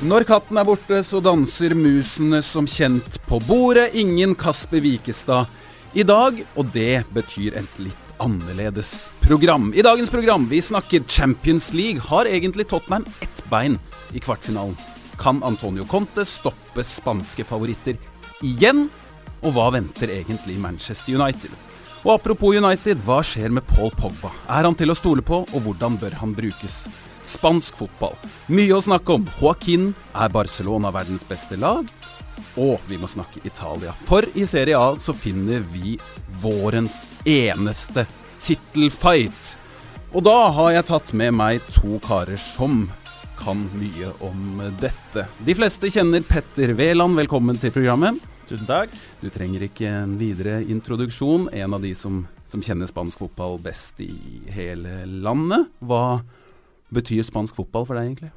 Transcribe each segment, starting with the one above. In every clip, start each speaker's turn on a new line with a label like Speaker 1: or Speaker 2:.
Speaker 1: Når katten er borte, så danser musene som kjent på bordet. Ingen Kasper Wikestad i dag, og det betyr et litt annerledes program. I dagens program vi snakker Champions League. Har egentlig Tottenham ett bein i kvartfinalen? Kan Antonio Conte stoppe spanske favoritter igjen? Og hva venter egentlig Manchester United? Og apropos United, hva skjer med Paul Pogba? Er han til å stole på, og hvordan bør han brukes? Spansk fotball. Mye å snakke om. Joaquin er Barcelona verdens beste lag. Og vi må snakke Italia. For i Serie A så finner vi vårens eneste tittelfight. Og da har jeg tatt med meg to karer som kan mye om dette. De fleste kjenner Petter Wæland. Velkommen til programmet.
Speaker 2: Tusen takk.
Speaker 1: Du trenger ikke en videre introduksjon. En av de som, som kjenner spansk fotball best i hele landet. Hva betyr spansk fotball for deg, egentlig?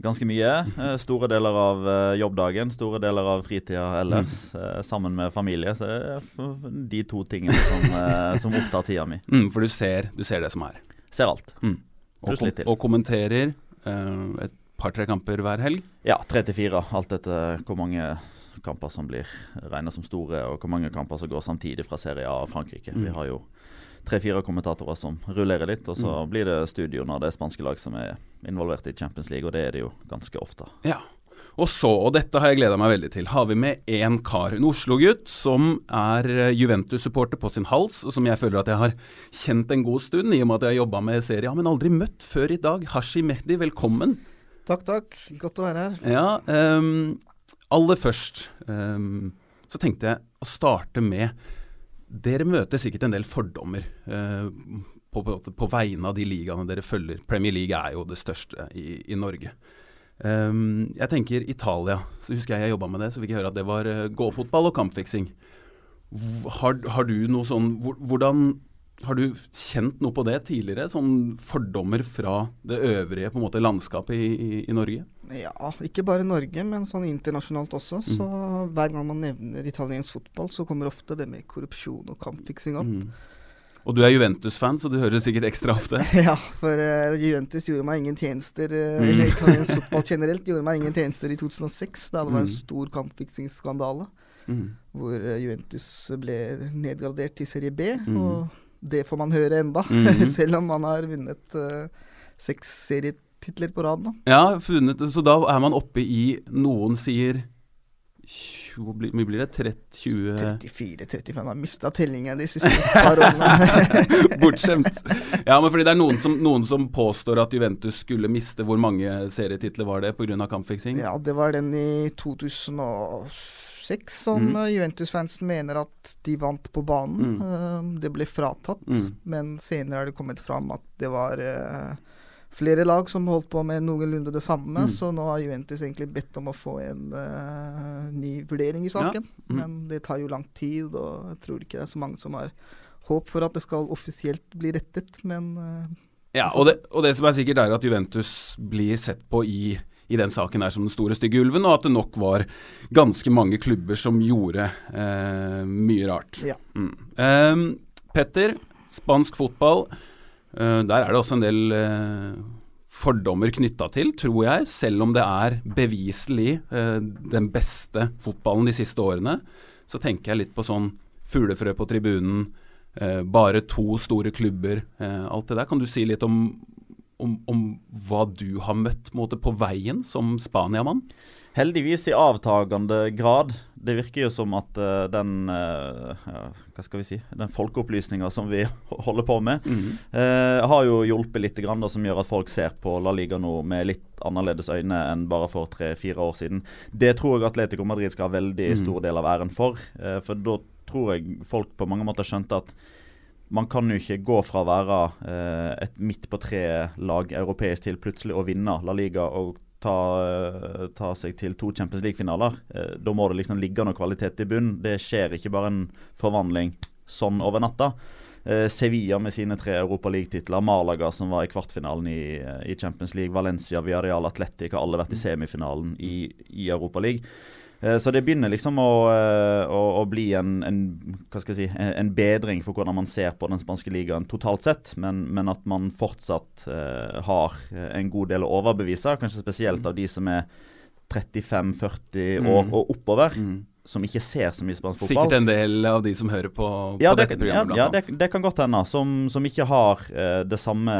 Speaker 2: Ganske mye. Eh, store deler av eh, jobbdagen, store deler av fritida ellers. Mm. Sammen med familie. Så det er de to tingene som, som opptar tida mi.
Speaker 1: Mm, for du ser, du ser, det som er?
Speaker 2: Ser alt. Mm.
Speaker 1: Og, kom, og, kommenterer uh, et par-tre kamper hver helg?
Speaker 2: Ja, tre til fire. Alt etter hvor mange kamper som blir regna som store, og hvor mange kamper som går samtidig fra Serie A og Frankrike. Mm. Vi har jo tre-fire kommentatorer som rullerer litt, og så mm. blir det studio når det er spanske lag som er involvert i Champions League, og det er det jo ganske ofte.
Speaker 1: Ja. Og så, og dette har jeg gleda meg veldig til, har vi med én kar. En Oslo-gutt som er eh, Juventus-supporter på sin hals, og som jeg føler at jeg har kjent en god stund, i og med at jeg har jobba med serien, men aldri møtt før i dag. Hashi Mehdi, velkommen.
Speaker 3: Takk, takk. Godt å være her.
Speaker 1: Ja, um, aller først um, så tenkte jeg å starte med Dere møter sikkert en del fordommer eh, på, på, vegne av de ligaene dere følger. Premier League er jo det største i, i Norge. Um, jeg tenker Italia. Så husker jeg jeg jobba med det, så fikk jeg høre at det var uh, gåfotball og kampfiksing. Har, har, du noe sånn Hvordan har du kjent noe på det tidligere? Sånn fordommer fra det øvrige måte, landskapet i, i, i Norge?
Speaker 3: Ja, ikke bare Norge, men sånn internasjonalt også. Mm. Så hver gang man nevner italiensk fotball, så kommer ofte det med korrupsjon og kampfiksing opp. Mm.
Speaker 1: Og du er Juventus-fan, så du hører det sikkert ekstra ofte?
Speaker 3: ja, for uh, Juventus gjorde meg ingen tjenester, uh, mm. italiensk fotball generelt gjorde meg ingen tjenester i 2006, da det var en mm. stor kampfiksingsskandale. Mm. Hvor uh, Juventus ble nedgradert til serie B. Mm. og det får man høre enda, selv om man har vunnet seks serietitler på rad. Da.
Speaker 1: Ja, funnet, så da er man oppe i Noen sier hvor mye blir det? 30,
Speaker 3: 34-35. Har mista tellinga de siste par årene.
Speaker 1: Bortskjemt. Ja, men fordi det er noen som, noen som, påstår at Juventus skulle miste Hvor mange serietitler var det pga. kampfiksing?
Speaker 3: Ja, det var den i 2006 som mm. Juventus-fansen mener at de vant på banen. Mm. Uh, det ble fratatt, mm. men senere er det kommet fram at det var uh, flere lag som holdt på med noenlunde det samme, mm. så nå har Juventus egentlig bedt om å få en uh, ny vurdering i saken. Ja. Mm. Men det tar jo lang tid, og jeg tror ikke det er så mange som har håp for at det skal offisielt bli rettet, men
Speaker 1: Ja, og det, og det som er sikkert, er at Juventus blir sett på i i den saken der som den store stygge ulven, og at det nok var ganske mange klubber som gjorde eh, mye rart.
Speaker 3: Ja.
Speaker 1: Mm. Eh, Petter, spansk fotball. Eh, der er det også en del eh, fordommer knytta til, tror jeg, selv om det er beviselig eh, den beste fotballen de siste årene. Så tenker jeg litt på sånn fuglefrø på tribunen, bare to store klubber, alt det der. Kan du si litt om om, om hva du har møtt måte, på veien som Spaniamann?
Speaker 2: Heldigvis i avtagende grad. Det virker jo som at uh, den uh, ja, hva skal vi si, den folkeopplysninga som vi holder på med, mm. uh, har jo hjulpet litt, grann, da, som gjør at folk ser på La Liga nå med litt annerledes øyne enn bare for tre-fire år siden. Det tror jeg Atletico Madrid skal ha veldig mm. stor del av æren for. for da tror jeg folk på mange måter skjønte at man kan jo ikke gå fra å være et midt på tre-lag europeisk til plutselig å vinne La Liga og ta, eh, ta seg til to Champions League-finaler. Eh, da må det liksom ligge noe kvalitet i bunn. Det skjer ikke bare en forvandling sånn over natta. Eh, Sevilla med sine tre Europa League-titler, Malaga som var i kvartfinalen i, i, Champions League, Valencia, Villarreal, Atletic har alle vært i semifinalen i, i Europa League. Eh, så det begynner liksom å, eh, å, å bli en, en, si, en bedring for hvordan man ser på den spanske ligaen totalt sett, men, men at man fortsatt uh, har en god del å overbevise, kanskje spesielt av de som er 35-40 år mm. og oppover. Mm som ikke ser så mye spansk fotball.
Speaker 1: Sikkert en del av de som hører på,
Speaker 2: ja, det, dette programmet. Ja, ja det, det, kan godt hende. Som, som ikke har eh, det samme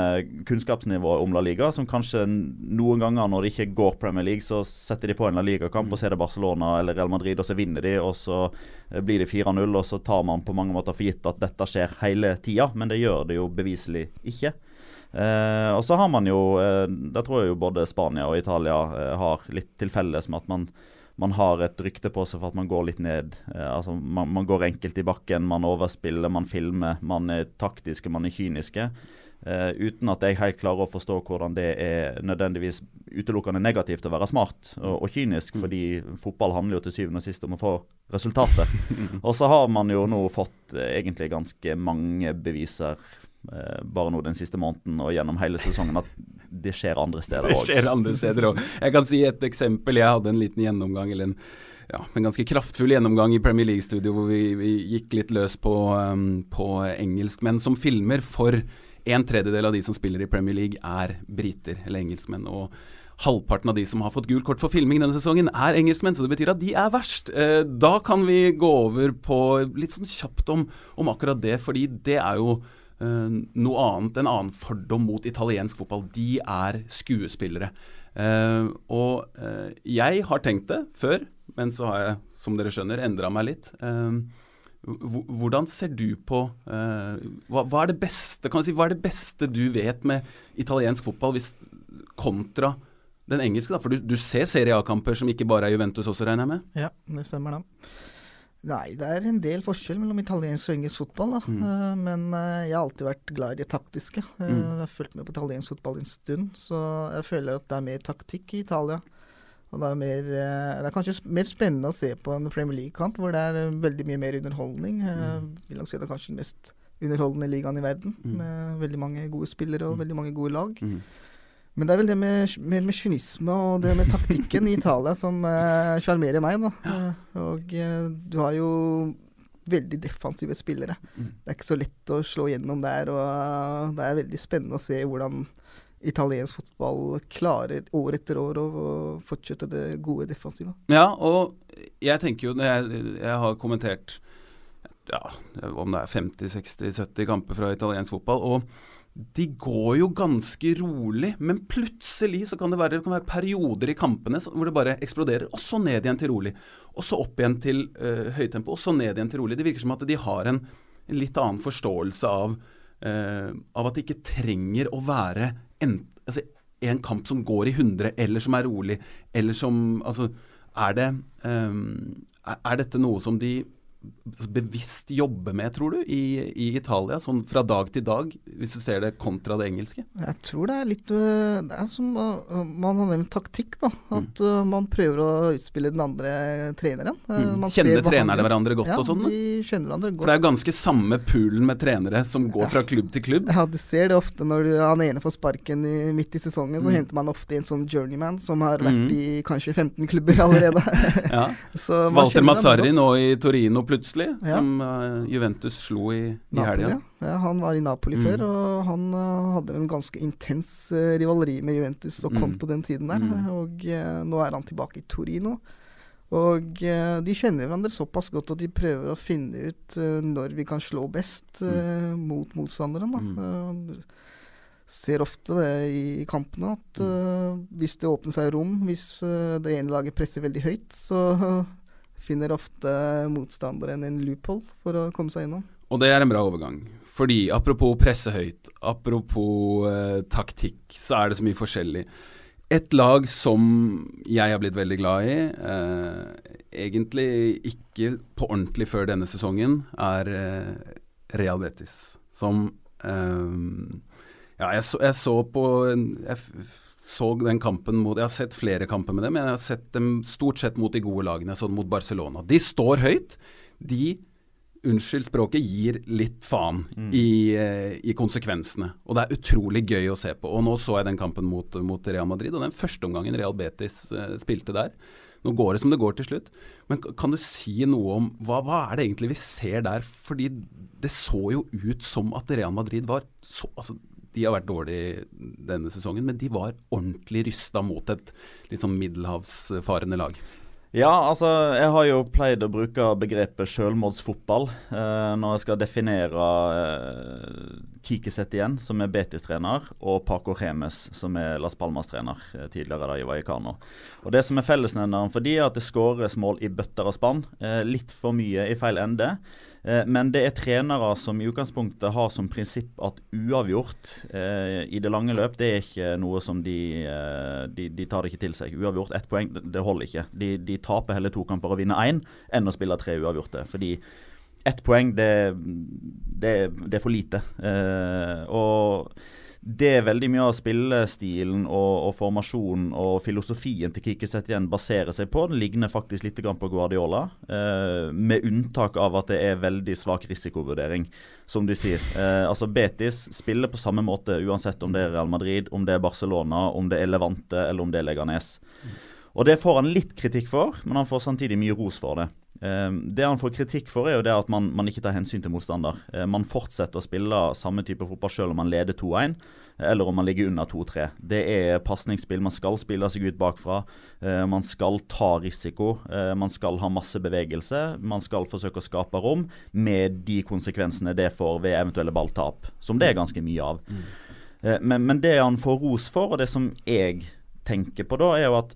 Speaker 2: kunnskapsnivået om La Liga. Som kanskje noen ganger når det ikke går Premier League, så setter de på en La Liga-kamp og ser det Barcelona eller Real Madrid, og så vinner de, og så eh, blir det 4-0, og så tar man på mange måter for gitt at dette skjer hele tida. Men det gjør det jo beviselig ikke. Eh, og så har man jo eh, Der tror jeg jo både Spania og Italia eh, har litt til felles med at man man har et rykte på seg for at man går litt ned. Eh, altså man, man, går enkelt i bakken, man overspiller, man filmer. Man er taktiske, man er kyniske. Eh, uten at jeg helt klarer å forstå hvordan det er nødvendigvis utelukkende negativt å være smart og, og kynisk, fordi fotball handler jo til syvende og sist om å få resultater. og så har man jo nå fått eh, egentlig ganske mange beviser bare nå den siste måneden og gjennom hele sesongen at det skjer andre steder òg.
Speaker 1: Det skjer andre steder òg. Jeg kan si et eksempel. Jeg hadde en liten gjennomgang, eller en, ja, en ganske kraftfull gjennomgang i Premier League-studio hvor vi, vi, gikk litt løs på, um, på engelskmenn som filmer. For en tredjedel av de som spiller i Premier League, er briter eller engelskmenn. og Halvparten av de som har fått gult kort for filming denne sesongen, er engelskmenn, så det betyr at de er verst. Eh, da kan vi gå over på litt sånn kjapt om, om akkurat det, fordi det er jo noe annet, en annen fordom mot italiensk fotball. De er skuespillere. Uh, og uh, jeg har tenkt det før, men så har jeg, som dere skjønner, endra meg litt. hvordan ser du på hva, hva, er det beste si, hva er det beste du vet med italiensk fotball hvis, kontra den engelske? da, For du, du ser Serie A-kamper som ikke bare er Juventus også, regner jeg med?
Speaker 3: Ja, det stemmer da. Nei, det er en del forskjell mellom italiensk og engelsk fotball. Da. Mm. Uh, men uh, jeg har alltid vært glad i det taktiske. Uh, mm. Jeg har fulgt med på italiensk fotball en stund, så jeg føler at det er mer taktikk i Italia. Og det er, mer, det er kanskje mer spennende å se på en Premier League-kamp, hvor det er veldig mye mer underholdning. Mm. vil nok si det er kanskje den mest underholdende ligaen i verden, mm. med veldig mange gode spillere og veldig mange gode lag. Men det er vel det med, med, med kynisme og det med taktikken i Italia som eh, sjarmerer eh, meg. da. Og eh, du har jo veldig defensive spillere. Mm. Det er ikke så lett å slå gjennom der. og Det er veldig spennende å se hvordan italiensk fotball klarer år etter år å, fortsette det gode defensive.
Speaker 1: Ja, og jeg tenker jo jeg, jeg har kommentert ja, om det er 50-60-70 kamper fra italiensk fotball. og de går jo ganske rolig, men plutselig så kan det være, det kan være perioder i kampene hvor det bare eksploderer, og så ned igjen til rolig. Og så opp igjen til uh, høytempo, og så ned igjen til rolig. Det virker som at de har en, en litt annen forståelse av, uh, av, at det ikke trenger å være en, altså, en, kamp som går i 100, eller som er rolig, eller som Altså, er det um, er, er dette noe som de bevisst jobbe med, tror du, i, i, Italia? Sånn fra dag til dag, hvis du ser det kontra det engelske?
Speaker 3: Jeg tror det er litt øh, Det er som øh, man har nevnt taktikk, da. Mm. At mm. man prøver å utspille den andre treneren.
Speaker 1: Mm. Kjenner trenerne hverandre godt
Speaker 3: ja,
Speaker 1: og sånn?
Speaker 3: De kjenner hverandre godt.
Speaker 1: For det er jo ganske samme poolen med trenere som går ja. fra klubb til klubb?
Speaker 3: Ja, du ser det ofte når du, han ene får sparken i, midt i sesongen, så mm. henter man ofte en sånn journeyman som har vært mm. i kanskje 15 klubber allerede.
Speaker 1: ja. Walter Mazzarri nå i Torino plutselig, ja. som uh, Juventus slo i, i helga.
Speaker 3: Ja, han var i Napoli mm. før, og han uh, hadde en ganske intens uh, rivaleri med Juventus og kom mm. på den tiden der. Mm. Og nå er han tilbake i Torino. Og de kjenner hverandre såpass godt at de prøver å finne ut når vi kan slå best mm. mot motstanderen. Da. Mm. Ser ofte det i kampene, at hvis det åpner seg rom, hvis det ene laget presser veldig høyt, så finner ofte motstanderen en loophole for å komme seg innom.
Speaker 1: Og det er en bra overgang. Fordi apropos presse høyt, apropos eh, taktikk, så er det så mye forskjellig. Et lag som jeg har blitt veldig glad i, eh, egentlig ikke på ordentlig før denne sesongen, er eh, Real Betis. Som eh, Ja, jeg så, jeg så på jeg så den kampen mot Jeg har sett flere kamper med dem, men jeg har sett dem stort sett mot de gode lagene. sånn mot Barcelona. De står høyt. De unnskyld språket, gir litt faen mm. i, eh, i, konsekvensene. Og det er utrolig gøy å se på. Og nå så jeg den kampen mot, mot Real Madrid, og den første omgangen Real Betis uh, spilte der. Nå går det som det går til slutt. Men kan du si noe om hva, hva, er det egentlig vi ser der? Fordi det så jo ut som at Real Madrid var så altså, de har vært dårlige denne sesongen, men de var ordentlig rysta mot et litt sånn middelhavsfarende lag.
Speaker 2: Ja, altså jeg har jo pleid å bruke begrepet sjølmordsfotball eh, når jeg skal definere eh, Kikiset igjen, som er Betis-trener, og Paco Remes, som er Las Palmas-trener eh, tidligere da i Vallecano. Og Det som er fellesnevneren for de er at det skåres mål i bøtter og spann. Eh, litt for mye i feil ende. Eh, men det er trenere som i utgangspunktet har som prinsipp at uavgjort eh, i det lange løp, det er ikke noe som de, eh, de, de tar det ikke til seg. Uavgjort ett poeng, det holder ikke. De, de taper heller to kamper og vinner én enn å spille tre uavgjorte. Fordi ett poeng, det, det, det, er for lite. Eh, og det er veldig mye av spillestilen og, og formasjonen og filosofien til Kiki Setien baserer seg på. Den ligner faktisk litt på Guardiola, eh, med unntak av at det er veldig svak risikovurdering, som de sier. Eh, altså Betis spiller på samme måte uansett om det er Real Madrid, om det er Barcelona, om det er Levante eller om det er Leganes. Og Det får han litt kritikk for, men han får samtidig mye ros for det. Ehm, det han får kritikk for, er jo det at man, man ikke tar hensyn til motstander. Eh, man fortsetter å spille samme type fotball selv om man leder 2-1, eller om man ligger under 2-3. Det er pasningsspill. Man skal spille seg ut bakfra. Eh, man skal ta risiko. Man skal ha masse bevegelse. Man skal forsøke å skape rom, med de konsekvensene det får ved eventuelle balltap, som det er ganske mye av. Mm. Men, men det han får ros for, og det som jeg tenker på da, er jo at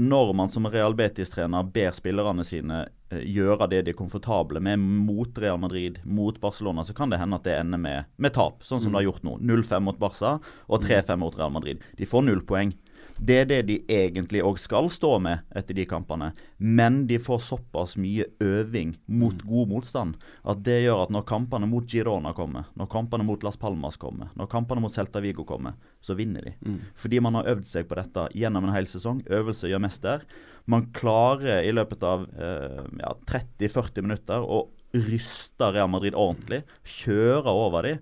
Speaker 2: når man som Real Betis-trener ber spillerne sine eh, gjøre det de er komfortable med mot Real Madrid, mot Barcelona, så kan det hende at det ender med, med tap, sånn som mm. det har gjort nå. 0-5 mot Barca og 3-5 mot Real Madrid. De får null poeng. Det er det de egentlig òg skal stå med etter de kampene. Men de får såpass mye øving mot mm. god motstand at det gjør at når kampene mot Girona kommer, når kampene mot Las Palmas kommer, når kampene mot Celta Vigo kommer, så vinner de. Mm. Fordi man har øvd seg på dette gjennom en hel sesong. Øvelse gjør mester. Man klarer i løpet av eh, ja, 30-40 minutter å ryste Real Madrid ordentlig. Kjøre over dem.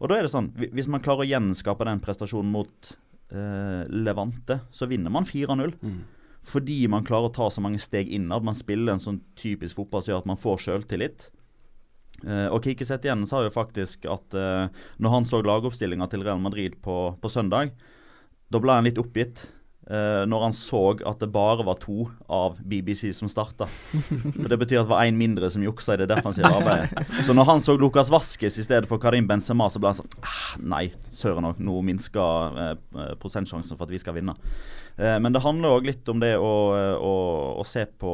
Speaker 2: Og da er det sånn, Hvis man klarer å gjenskape den prestasjonen mot eh, Levante, så vinner man 4-0. Mm. Fordi man klarer å ta så mange steg innad. Man spiller en sånn typisk fotball som gjør at man får sjøltillit. Eh, og Kikiset igjen sa jo faktisk at eh, når han så lagoppstillinga til Real Madrid på, på søndag, da ble han litt oppgitt. Uh, når han så at det bare var to av BBC som starta. For Det betyr at det var én mindre som juksa i det defensive arbeidet. Så når han så Lukas Vaskes i stedet for Karim Benzema, så ble han sånn ah, Nei, søren òg, nå minsker uh, prosentsjansen for at vi skal vinne. Men det handler òg litt om det å, å, å se på,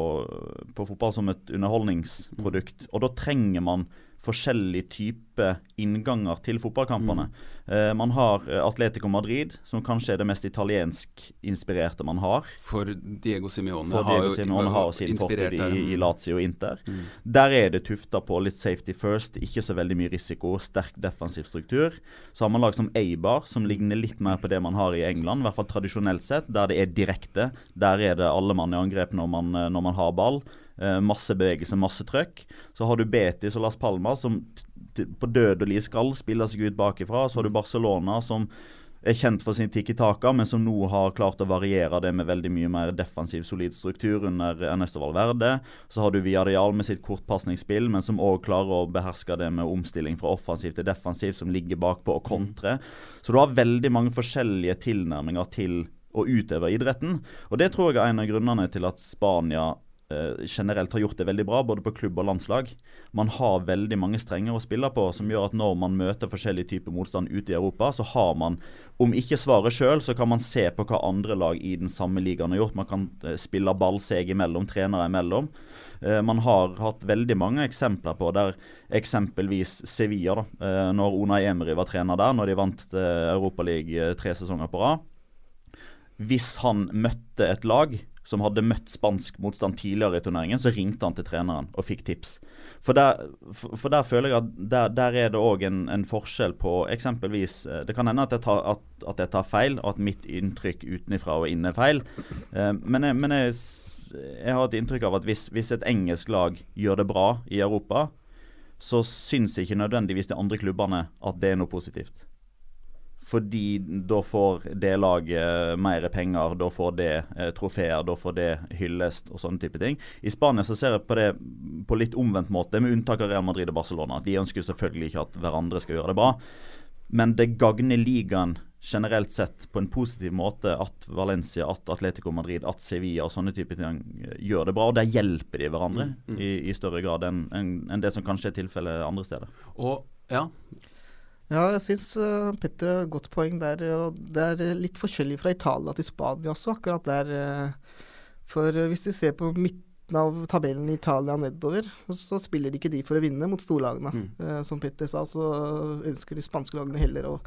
Speaker 2: på, fotball som et underholdningsprodukt. Og da trenger man forskjellig type innganger til fotballkampene. Mm. Uh, man har uh, Atletico Madrid, som kanskje er det mest italiensk-inspirerte man har.
Speaker 1: For Diego Simione
Speaker 2: For
Speaker 1: har
Speaker 2: Diego Simione har sin fortid i, i, Lazio og Inter. Mm. Der er det tufta på litt safety first, ikke så veldig mye risiko, sterk defensiv struktur. Så har man lag som Eibar, som ligner litt mer på det man har i England, i hvert fall tradisjonelt sett, der det er direkte. Der er det alle mann i angrep når man, eh, når man har ball. Uh, masse bevegelse, masse trøkk. Så har du Betis og Las Palmas som på dødelig skal spille seg ut bakifra. Så har du Barcelona som er kjent for sin Tiki Taka, men som nå har klart å variere det med veldig mye mer defensiv, solid struktur under Ernesto Valverde. Så har du Villarreal med sitt kortpasningsspill, men som òg klarer å beherske det med omstilling fra offensiv til defensiv, som ligger bakpå og kontre. Så du har veldig mange forskjellige tilnærminger til å utøve idretten. Og Det tror jeg er en av grunnene til at Spania Eh, generelt har gjort det veldig bra, både på klubb og landslag. Man har veldig mange strenger å spille på, som gjør at når man møter forskjellige typer motstand ute i Europa, så har man, om ikke svaret sjøl, så kan man se på hva andre lag i den samme ligaen har gjort. Man kan eh, spille ball seg imellom, trenere imellom. Uh, man har hatt veldig mange eksempler på der eksempelvis Sevilla, da, når Ona Emery var trener der, når de vant Europaligaen tre sesonger på rad. Hvis han møtte et lag som hadde møtt spansk motstand tidligere i turneringen, så ringte han til treneren og fikk tips. For der, for, for der føler jeg at der, der er det òg en, en, forskjell på eksempelvis eh, Det kan hende at jeg tar, at, at jeg tar feil, og at mitt inntrykk utenfra og inne er feil. Uh, men, jeg, men jeg, jeg, har et inntrykk av at hvis, hvis et engelsk lag gjør det bra i Europa, så syns ikke nødvendigvis de andre klubbene at det er noe positivt. Fordi da får det laget mer penger, da får det eh, trofeer, da får det hyllest og sånne type ting. I Spania så ser jeg på det på litt omvendt måte, med unntak av Real Madrid og Barcelona. De ønsker selvfølgelig ikke at hverandre skal gjøre det bra, men det gagner ligaen generelt sett på en positiv måte at Valencia, at Atletico Madrid, at Sevilla og sånne type ting eh, gjør det bra. og Der hjelper de hverandre mm, mm. I, I, større grad enn en, en det som kanskje er tilfellet andre steder.
Speaker 1: Og ja,
Speaker 3: ja, jeg syns uh, Petter har et godt poeng der. og Det er litt forskjellig fra Italia til Spania også, akkurat der. Uh, for hvis du ser på midten av tabellen i Italia nedover, så spiller de ikke de for å vinne mot storlagene. Mm. som Petter sa, så ønsker de spanske lagene heller å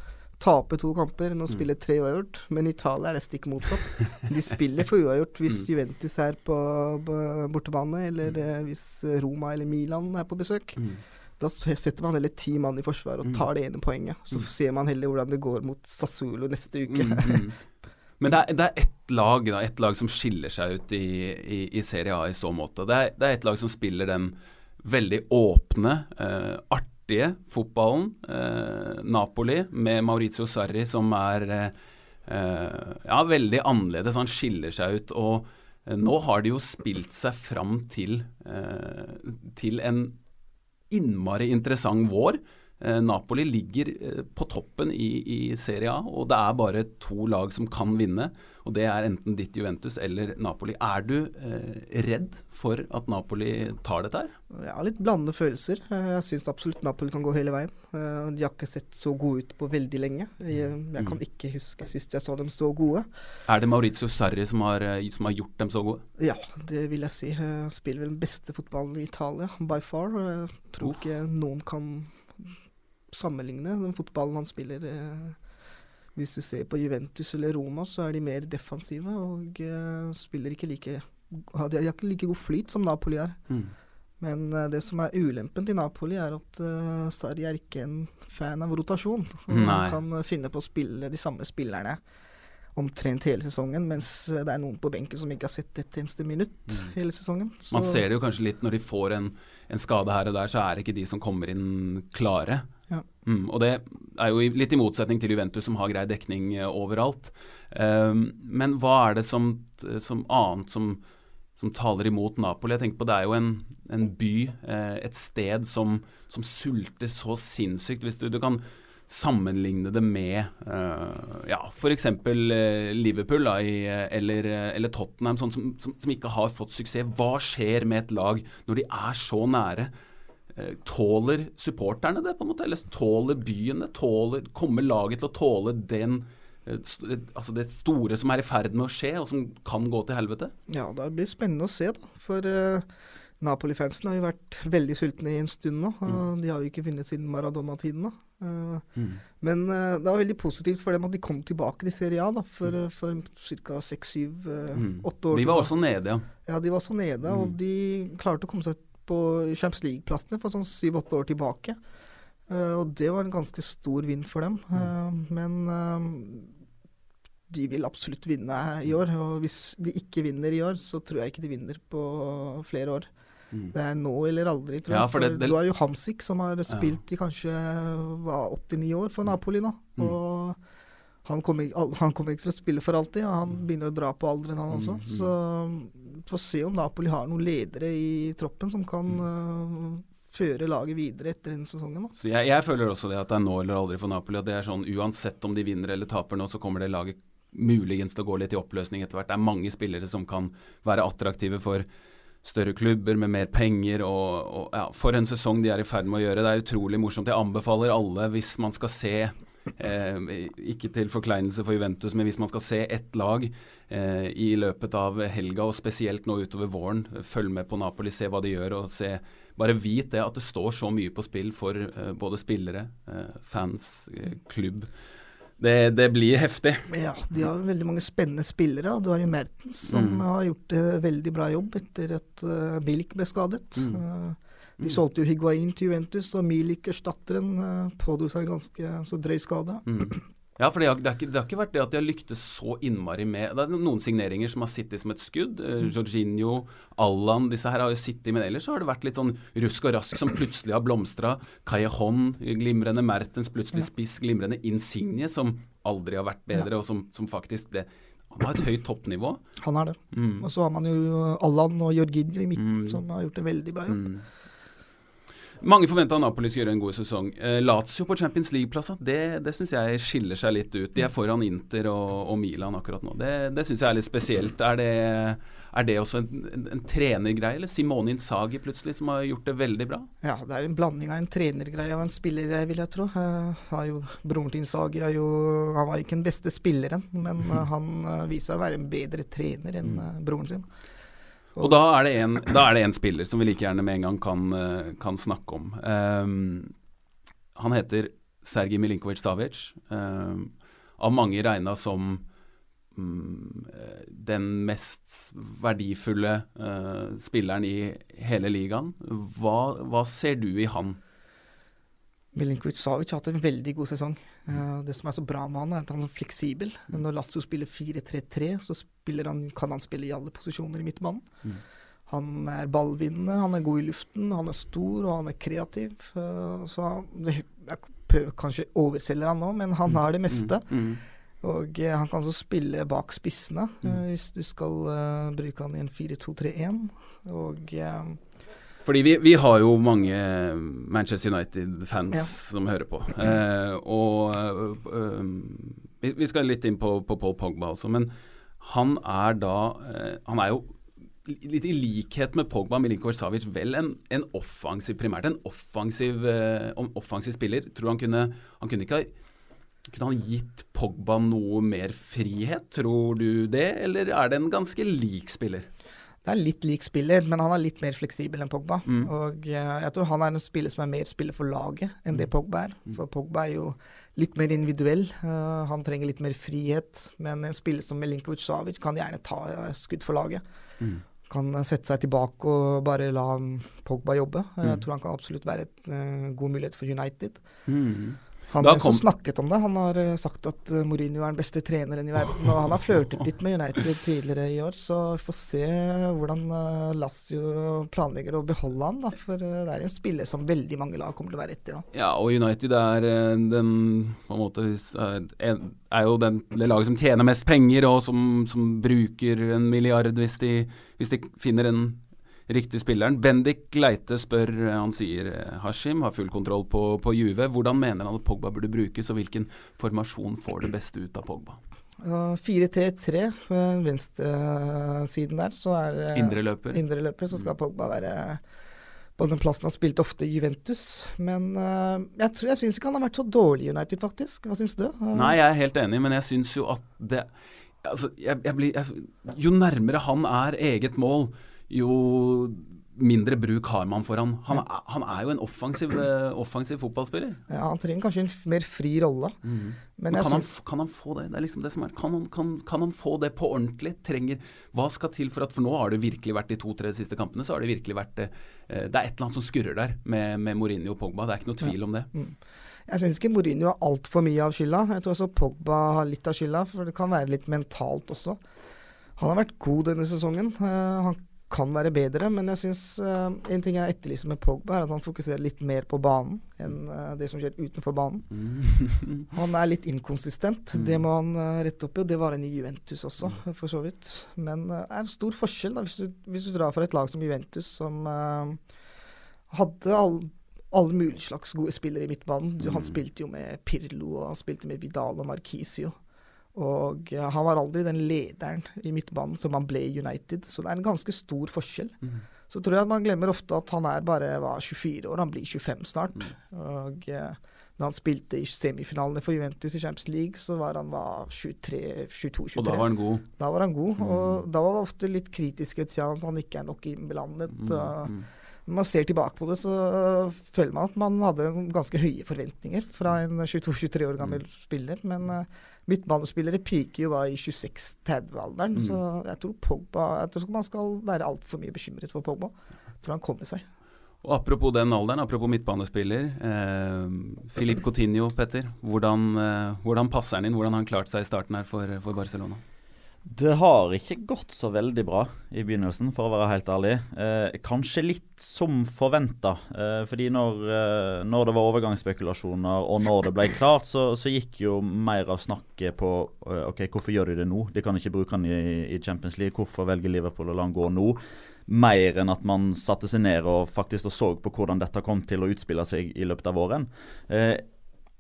Speaker 3: tape to kamper enn å mm. spille tre uavgjort. Men i Italia er det stikk motsatt. De spiller for uavgjort hvis mm. Juventus er på, på bortebane, eller mm. hvis Roma eller Milan er på besøk. Mm. Da setter man heller ti mann i forsvar og mm. tar det ene poenget. Så mm. ser man heller hvordan det går mot Sassuolo neste uke. Mm.
Speaker 1: Men det er, det er ett lag da, et lag som skiller seg ut i, i, i Serie A i så måte. Det er, det er et lag som spiller den veldig åpne, eh, artige fotballen. Eh, Napoli med Maurizio Sarri som er eh, ja, veldig annerledes. Han skiller seg ut. og eh, nå har de jo spilt seg fram til, eh, til en innmari interessant vår. Eh, Napoli ligger eh, på toppen i, i, Serie A, og det er bare to lag som kan vinne. og Det er enten ditt Juventus eller Napoli. Er du eh, redd for at Napoli tar dette her?
Speaker 3: Jeg har litt blandede følelser. Eh, jeg syns absolutt Napoli kan gå hele veien. De har ikke sett så gode ut på veldig lenge. Jeg, jeg kan mm. ikke huske sist jeg så dem så gode.
Speaker 1: Er det Maurizio Sarri som har, som har gjort dem så gode?
Speaker 3: Ja, det vil jeg si. Jeg spiller vel den beste fotballen i Italia, by far. Jeg tror oh. ikke noen kan sammenligne den fotballen han spiller. Eh, hvis du ser på Juventus eller Roma, så er de mer defensive og eh, spiller ikke like De har ikke like god flyt som Napoli er. Mm. Men uh, det som er ulempen til Napoli, er at uh, Sarri er ikke en fan av rotasjon. Han kan finne på å spille de samme spillerne omtrent hele sesongen, mens det er noen på benken som ikke har sett et eneste minutt mm. hele sesongen.
Speaker 1: Så Man ser det jo kanskje litt når de får en, en, skade her og der, så er det ikke de som kommer inn klare. Ja. Mm, og det er jo litt i motsetning til Juventus, som har grei dekning uh, overalt. Um, men hva er det som, som annet som, som, taler imot Napoli? Jeg tenker på Det er jo en, en by, uh, et sted som, som, sulter så sinnssykt. Hvis du, du kan sammenligne det med uh, ja, f.eks. Uh, Liverpool da, i, eller, eller, Tottenham, sånn som, som, som, ikke har fått suksess. Hva skjer med et lag når de er så nære? Eh, tåler supporterne det, på en måte? Eller tåler byene? Tåler, kommer laget til å tåle den eh, altså det store som er i ferd med å skje, og som kan gå til helvete?
Speaker 3: Ja, det blir spennende å se, da. For uh, Napoli-fansen har jo vært veldig sultne i en stund nå. Mm. De har jo ikke vunnet siden Maradona-tiden. Uh, mm. Men uh, det var veldig positivt for dem at de kom tilbake til Serie A da, for, mm. for ca. seks, syv, åtte år.
Speaker 1: De var også nede, ja.
Speaker 3: Ja, de var også nede, og mm. de klarte å komme seg på Champions League-plassene for sånn syv-åtte år tilbake. Og det var en ganske stor vinn for dem. Men de vil absolutt vinne i år. Og hvis de ikke vinner i år, så tror jeg ikke de vinner på flere år. Mm. Det er nå eller aldri, tror jeg. Ja, for det, det... Du har jo Hamsik, som har spilt ja. i kanskje 89 år for Napoli nå. Mm. Og han kommer, han kommer, ikke til å spille for alltid. Han mm. begynner å dra på alderen, han også. Mm, mm. Så får se om Napoli har noen ledere i troppen som kan uh, føre laget videre etter denne sesongen.
Speaker 1: Så jeg, jeg, føler også det at det er nå eller aldri for Napoli. At det er sånn Uansett om de vinner eller taper nå, så kommer det laget muligens til å gå litt i oppløsning etter hvert. Det er mange spillere som kan være attraktive for større klubber med mer penger. Og, og ja, For en sesong de er i ferd med å gjøre. Det er utrolig morsomt. Jeg anbefaler alle, hvis man skal se Eh, ikke til forkleinelse for Juventus, men hvis man skal se ett lag eh, i løpet av helga, og spesielt nå utover våren, følg med på Napoli, se hva de gjør. og se, Bare vit det at det står så mye på spill for eh, både spillere, eh, fans, eh, klubb. Det, det, blir heftig.
Speaker 3: Ja, de har veldig mange spennende spillere. Du har jo Mertens, som mm. har gjort en veldig bra jobb etter at uh, Bilk ble skadet. Mm. Uh, de mm. solgte jo Higuain til Juventus, og Milik, erstatteren, uh, pådro seg en ganske så drøy skade. Mm.
Speaker 1: Ja, for det har, det, det har, ikke, vært det at de har lyktes så innmari med Det er noen signeringer som har sittet som et skudd. Uh, Jorginho, Allan, disse her har jo sittet, men ellers så har det vært litt sånn rusk og rask som plutselig har blomstra. Callejon, glimrende Mertens, plutselig spiss, glimrende Insigne, som aldri har vært bedre, og som, som faktisk ble han har et høyt toppnivå.
Speaker 3: Han er det. Mm. Og så har man jo Allan og Jorginho i midten, mm. som har gjort en veldig bra jobb. Mm.
Speaker 1: Mange forventa Napoli skulle gjøre en god sesong. Eh, Lazio på Champions League-plasser, det, det syns jeg skiller seg litt ut. De er foran Inter og, og Milan akkurat nå. Det, det syns jeg er litt spesielt. Er det, er det også en, en, en trenergreie, eller Simone Insagi plutselig, som har gjort det veldig bra?
Speaker 3: Ja, det er en blanding av en trenergreie og en spillergreie, vil jeg tro. Uh, jo, broren til Insagi jo, han var ikke den beste spilleren, men han viser å være en bedre trener enn uh, broren sin.
Speaker 1: Og da er, det en, er spiller som vi like gjerne med en gang kan, eh, kan snakke om. Um, han heter Sergij Milinkovic Savic. Um, av mange regna som um, den mest verdifulle uh, spilleren i hele ligaen. Hva, hva, ser du i han?
Speaker 3: Milinkovic Savic har hatt en veldig god sesong. Uh, det som er så bra med han, er at han er fleksibel. Når Lazio spiller 4-3-3, så han, kan han spille i alle posisjoner i midtbanen. Mm. Han er ballvinnende, han er god i luften, han er stor og han er kreativ. Uh, så jeg prøver kanskje å overselge han nå, men han har det meste. Mm. Mm. Og uh, han kan også spille bak spissene, hvis du skal bruke han i en 4-2-3-1. Og
Speaker 1: fordi vi, vi, har jo mange Manchester United-fans ja. som hører på. Eh, og øh, vi, vi, skal litt inn på, på Paul Pogba også, men han er da eh, Han er jo litt i likhet med Pogba Milinkovic Savic vel en, en, offensiv primært en offensiv, eh, offensiv spiller. Tror han kunne Han kunne ikke ha kunne han gitt Pogba noe mer frihet, tror du det, eller er det en ganske lik spiller?
Speaker 3: Det er litt lik spiller, men han er litt mer fleksibel enn Pogba. Mm. Og uh, jeg tror han er en spiller som er mer spiller for laget enn det mm. Pogba er. Mm. For Pogba er jo litt mer individuell. Uh, han trenger litt mer frihet. Men en spiller som Melinkovic Savic kan gjerne ta uh, skudd for laget. Mm. Kan sette seg tilbake og bare la Pogba jobbe. Jeg mm. tror han kan absolutt være en god mulighet for United. Mm. Han har kom... snakket om det. Han har uh, sagt at uh, Mourinho er den beste treneren i verden. Og han har flørtet litt med United tidligere i år, så vi får se hvordan uh, Lazio planlegger å beholde han. Da, for det er en spiller som veldig mange lag kommer til å være etter. nå.
Speaker 1: Ja, og United er den på en måte er jo den, det laget som tjener mest penger, og som, som bruker en milliard hvis de, hvis de finner en riktig spilleren. Bendik Leite spør, eh, han sier eh, Hashim har full kontroll på, på Juve. Hvordan mener han at Pogba burde brukes, og hvilken formasjon får det beste ut av Pogba?
Speaker 3: Uh, 4-3-3 venstresiden der, så er uh,
Speaker 1: Indre
Speaker 3: løper, så skal Pogba være på den plassen han spilte ofte i Juventus. Men uh, jeg, tror, jeg syns ikke han har vært så dårlig i United, faktisk. Hva syns du?
Speaker 1: Uh, Nei, jeg er helt enig, men jeg syns jo at det Altså, jeg, jeg blir, jo nærmere han er eget mål, jo mindre bruk har man for han. Han, han er jo en offensiv, eh, offensiv, fotballspiller.
Speaker 3: Ja, Han trenger kanskje en mer fri rolle. Mm.
Speaker 1: Men, Men kan, han, kan, han, få det? Det er liksom det som er. Kan han, kan, kan han, få det på ordentlig? Trenger, hva skal til for at For nå har det virkelig vært de to-tre siste kampene, så har det virkelig vært det. Det er et eller annet som skurrer der med, med Mourinho og Pogba. Det er ikke noe tvil ja. om det. Mm.
Speaker 3: Jeg syns ikke Mourinho har altfor mye av skylda. Jeg tror også Pogba har litt av skylda, for det kan være litt mentalt også. Han har vært god denne sesongen. Uh, han kan være bedre, men jeg syns uh, en ting jeg etterlyser med Pogba, er at han fokuserer litt mer på banen enn uh, det som skjer utenfor banen. Mm. han er litt inkonsistent. Mm. Det må han uh, rette opp i, og det var han i Juventus også, mm. for så vidt. Men det er en stor forskjell da, hvis du, hvis du, drar fra et lag som Juventus, som hadde all, alle mulige slags gode spillere i midtbanen. Han mm. spilte jo med Pirlo, og han spilte med Vidal og Marquisio. Og han var aldri den lederen i midtbanen som han ble i United, så det er en ganske stor forskjell. Mm. Så tror jeg at man glemmer ofte at han er bare var 24 år, han blir 25 snart. Mm. Og eh, når han spilte i semifinalene for Juventus i Champions League, så var han 23-22-23.
Speaker 1: Og da var han god?
Speaker 3: Da var han god, mm. og da var han ofte litt kritiske til at han ikke er nok innblandet. Mm. Når man ser tilbake på det, så føler man at man hadde ganske høye forventninger fra en 22-23 år gammel mm. spiller. Men uh, midtbanespillere piker jo i 26-30-alderen. Mm. Så jeg tror Pogba Jeg tror man skal være altfor mye bekymret for Pogba. Jeg tror han kommer seg.
Speaker 1: Og Apropos den alderen, apropos midtbanespiller. Eh, Filip Coutinho, Petter. Hvordan, eh, hvordan passer han inn? Hvordan har han klart seg i starten her for, for Barcelona?
Speaker 2: Det har ikke gått så veldig bra i begynnelsen, for å være helt ærlig. Eh, kanskje litt som forventa. Eh, fordi når, eh, når, det var overgangsspekulasjoner og når det ble klart, så, så gikk jo mer av snakket på eh, OK, hvorfor gjør de det nå? De kan ikke bruke han i, i Champions League. Hvorfor velger Liverpool å la han gå nå? Mer enn at man satte seg ned og faktisk så på hvordan dette kom til å utspille seg i løpet av våren. Eh,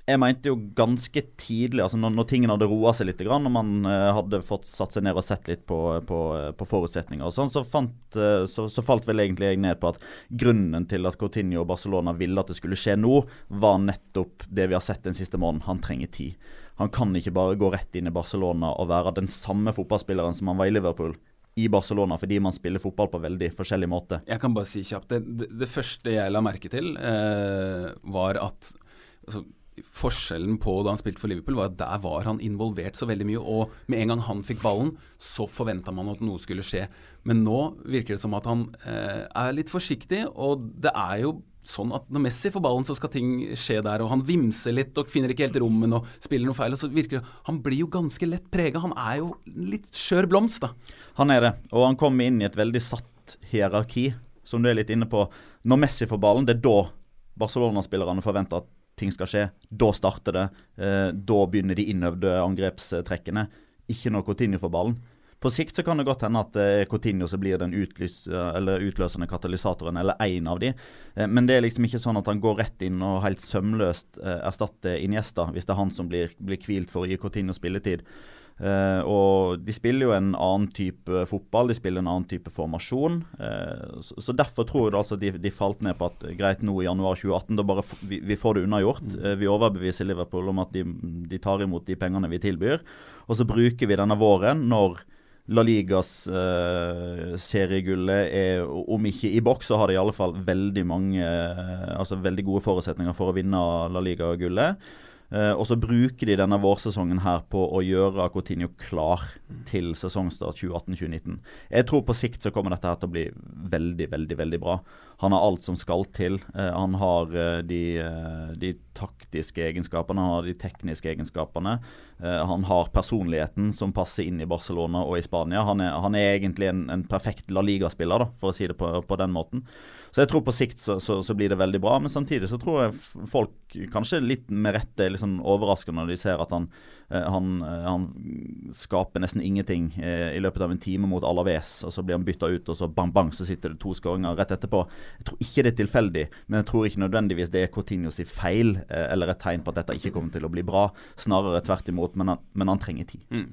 Speaker 2: jeg mente jo ganske tidlig, altså når, når tingene hadde roa seg litt, og man uh, hadde fått satt seg ned og sett litt på, på, på forutsetninger og sånn, så, uh, så, så, falt vel egentlig jeg ned på at grunnen til at Coutinho og Barcelona ville at det skulle skje nå, var nettopp det vi har sett den siste måneden. Han trenger tid. Han kan ikke bare gå rett inn i Barcelona og være den samme fotballspilleren som han var i Liverpool i Barcelona fordi man spiller fotball på veldig forskjellig måte.
Speaker 1: Jeg kan bare si kjapt. Det, det, det første jeg la merke til, eh, var at altså, Forskjellen på da han spilte for Liverpool, var at der var han involvert så veldig mye. Og med en gang han fikk ballen, så forventa man at noe skulle skje. Men nå virker det som at han eh, er litt forsiktig, og det er jo sånn at når Messi får ballen, så skal ting skje der. Og han vimser litt og finner ikke helt rommet og spiller noe feil. Og så virker det, Han blir jo ganske lett prega. Han er jo litt skjør blomst, da.
Speaker 2: Han er det. Og han kommer inn i et veldig satt hierarki, som du er litt inne på. Når Messi får ballen, det er da Barcelona-spillerne forventer at ting skal skje. Da starter det. Eh, da begynner de innøvde angrepstrekkene. Ikke når Coutinho får ballen. På sikt så kan det godt hende at det eh, Coutinho som blir den utlys, utløsende katalysatoren, eller én av de. Eh, men det er liksom ikke sånn at han går rett inn og helt sømløst erstatter Iniesta, hvis det er han som blir, blir hvilt for å gi Coutinho spilletid. Uh, og De spiller jo en annen type fotball, de spiller en annen type formasjon. Uh, så, så, Derfor tror jeg altså de, de, falt ned på at greit nå i januar 2018, da bare vi, vi får det unnagjort. Uh, vi overbeviser Liverpool om at de, de, tar imot de pengene vi tilbyr. Og så bruker vi denne våren, når La Ligas seriegullet er, om ikke i boks, så har de i alle fall veldig mange, altså veldig gode forutsetninger for å vinne La Liga-gullet. Uh, og så bruker de denne vårsesongen her på å gjøre Coutinho klar til sesongstart 2018-2019. Jeg tror på sikt så kommer dette her til å bli veldig, veldig veldig bra. Han har alt som skal til. Uh, han har uh, de, de, taktiske egenskapene, han har de tekniske egenskapene. han har personligheten som passer inn i Barcelona og i Spania. Han er, han er egentlig en, en perfekt La Liga-spiller, for å si det på, på den måten. Så jeg tror på sikt så, så, så, blir det veldig bra. Men samtidig så tror jeg folk kanskje litt med rette er litt sånn overraska når de ser at han, eh, han, eh, han skaper nesten ingenting eh, i løpet av en time mot Alaves. Og så blir han bytta ut, og så bang, bang, så sitter det to skåringer rett etterpå. Jeg tror ikke det er tilfeldig, men jeg tror ikke nødvendigvis det er Coutinho sin feil eller et tegn på at dette ikke kommer til å bli bra. Snarere tvert imot, men han, men han trenger tid. Mm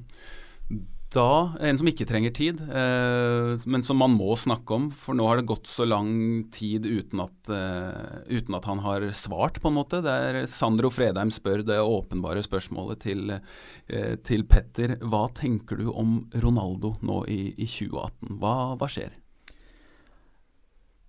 Speaker 1: da, en som ikke trenger tid, eh, men som man må snakke om. For nå har det gått så lang tid uten at, eh, uten at han har svart, på en måte. Det er Sandro Fredheim spør det åpenbare spørsmålet til, eh, til Petter. Hva tenker du om Ronaldo nå i, i 2018? Hva, hva skjer?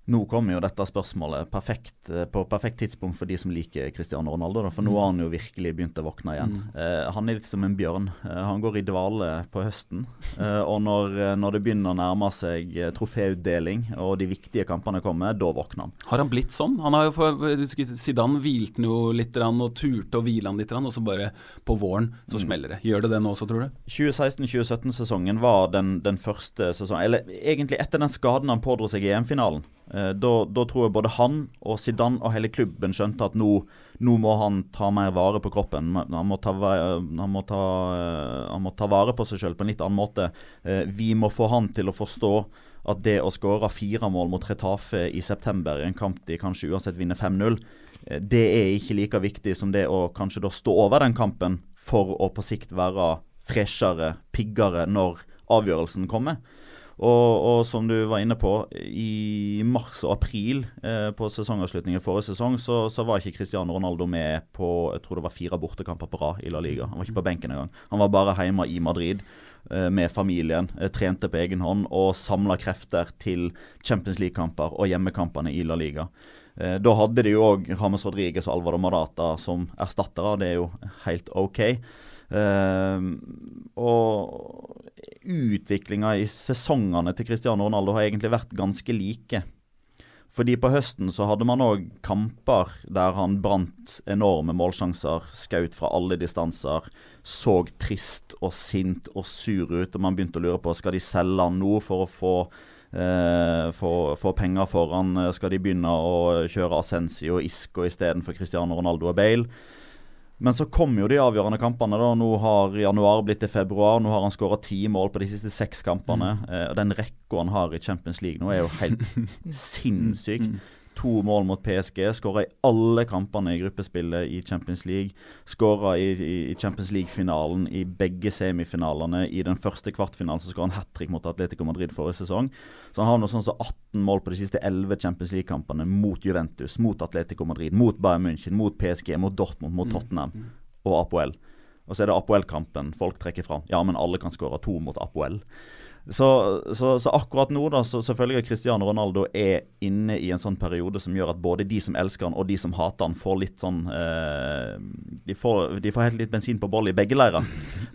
Speaker 2: Nå kommer jo dette spørsmålet perfekt, eh, på perfekt tidspunkt for de som liker Cristiano Ronaldo. Da, for nå mm. har han jo virkelig begynt å våkne igjen. Mm. Eh, han er litt som en bjørn. Eh, han går i dvale på høsten. Eh, og når, eh, når, det begynner å nærme seg eh, troféutdeling og de viktige kampene kommer, da våkner han.
Speaker 1: Har han blitt sånn? Han har jo for, Zidane hvilte han jo litt og turte å hvile han litt, og så bare på våren så mm. smeller det. Gjør det det nå også, tror du?
Speaker 2: 2016-2017-sesongen var den, den første sesongen Eller egentlig etter den skaden han pådro seg i EM-finalen. Eh, da, da, tror jeg både han og Zidane og hele klubben skjønte at nå, nå må han ta mer vare på kroppen. Han må ta, han må ta, eh, han må ta vare på seg selv på en litt annen måte. Eh, vi må få han til å forstå at det å skåre fire mål mot Retafe i september i en kamp de kanskje uansett vinner 5-0, det er ikke like viktig som det å kanskje da stå over den kampen for å på sikt være freshere, piggere når avgjørelsen kommer. Og, og, som du var inne på, i mars og april eh, på sesongavslutningen forrige sesong, så, så, var ikke Cristiano Ronaldo med på jeg tror det var fire bortekamper på rad i La Liga. Han var ikke på benken engang. Han var bare hjemme i Madrid eh, med familien, eh, trente på egen hånd og samla krefter til Champions League-kamper og hjemmekampene i La Liga. Eh, da hadde de jo òg James Rodriguez og Alvaro Marata som erstattere, det er jo helt OK. Uh, og utviklinga i sesongene til Cristiano Ronaldo har egentlig vært ganske like. Fordi på høsten så hadde man òg kamper der han brant enorme målsjanser, skaut fra alle distanser, så trist og sint og sur ut, og man begynte å lure på skal de selge han nå for å få eh, få, penger for han. Skal de begynne å kjøre Ascensi og Isco istedenfor Cristiano Ronaldo og Bale? Men så kom jo de avgjørende kampene. da. Nå har januar blitt til februar. Nå har han skåra ti mål på de siste seks kampene. Mm. Eh, den rekka han har i Champions League nå, er jo helt sinnssyk. Mm to mål mot PSG. Skåra i alle kampene i gruppespillet i Champions League. Skåra i, i, Champions League-finalen i begge semifinalene. I den første kvartfinalen så skåra han hat trick mot Atletico Madrid forrige sesong. Så han har noe sånn som 18 mål på de siste 11 Champions League-kampene mot Juventus, mot Atletico Madrid, mot Bayern München, mot PSG, mot Dortmund, mot mm. Tottenham mm. og Apoel. Og så er det Apoel-kampen folk trekker fram. Ja, men alle kan skåre to mot Apoel. Så, så, så, akkurat nå, da, så selvfølgelig Cristiano Ronaldo er inne i en sånn periode som gjør at både de som elsker han og de som hater han, får litt sånn eh, de, får, de, får, helt litt bensin på bollet i begge leirer.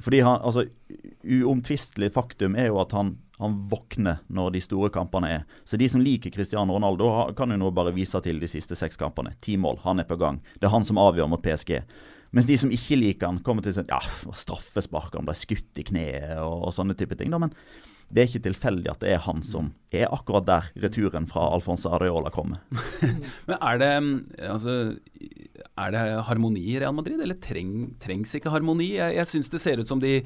Speaker 2: Fordi han, altså Uomtvistelig faktum er jo at han, han våkner når de store kampene er. Så de som liker Cristiano Ronaldo, kan jo nå bare vise til de siste seks kampene. Ti mål, han er på gang. Det er han som avgjør mot PSG. Mens de som ikke liker han, kommer til si ja, straffespark, han ble skutt i kneet og, og sånne type ting. Da, men det er ikke tilfeldig at det er han som er akkurat der returen fra Alfonso Areola kommer.
Speaker 1: Men er det, altså, er det harmoni i Real Madrid, eller treng, trengs ikke harmoni? Jeg, jeg syns det ser ut som de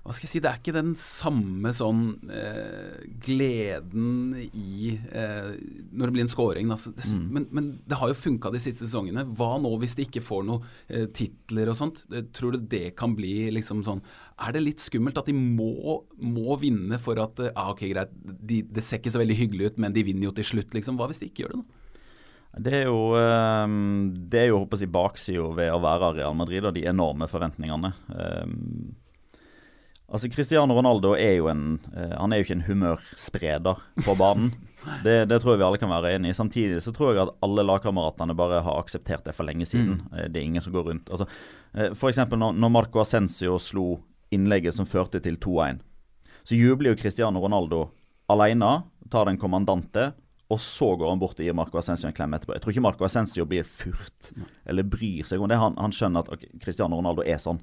Speaker 1: hva skal jeg si, Det er ikke den samme sånn eh, gleden i eh, Når det blir en scoring. Altså, det, mm. men, men, det har jo funka de siste sesongene. Hva nå hvis de ikke får noen eh, titler og sånt? Tror du det kan bli liksom sånn Er det litt skummelt at de må, må vinne for at ah, ok, greit, de, det ser ikke så veldig hyggelig ut, men de vinner jo til slutt, liksom. Hva hvis de ikke gjør det, da?
Speaker 2: Det er jo, ehm, det er jo håper jeg, baksida ved å være Real Madrid og de enorme forventningene. Um, Altså Cristiano Ronaldo er jo en uh, Han er jo ikke en humørspreder på banen. det, det, tror jeg vi alle kan være enig i. Samtidig så tror jeg at alle lagkameratene bare har akseptert det for lenge siden. Mm. Uh, det er ingen som går rundt. Altså, for eksempel når, når Marco Ascencio slo innlegget som førte til 2-1, så jubler jo Cristiano Ronaldo alene, tar den kommandante og så går han bort og gir Marco Ascencio en klem etterpå. Jeg tror ikke Marco Ascencio blir furt eller bryr seg om det. Han, han skjønner at okay, Cristiano Ronaldo er sånn.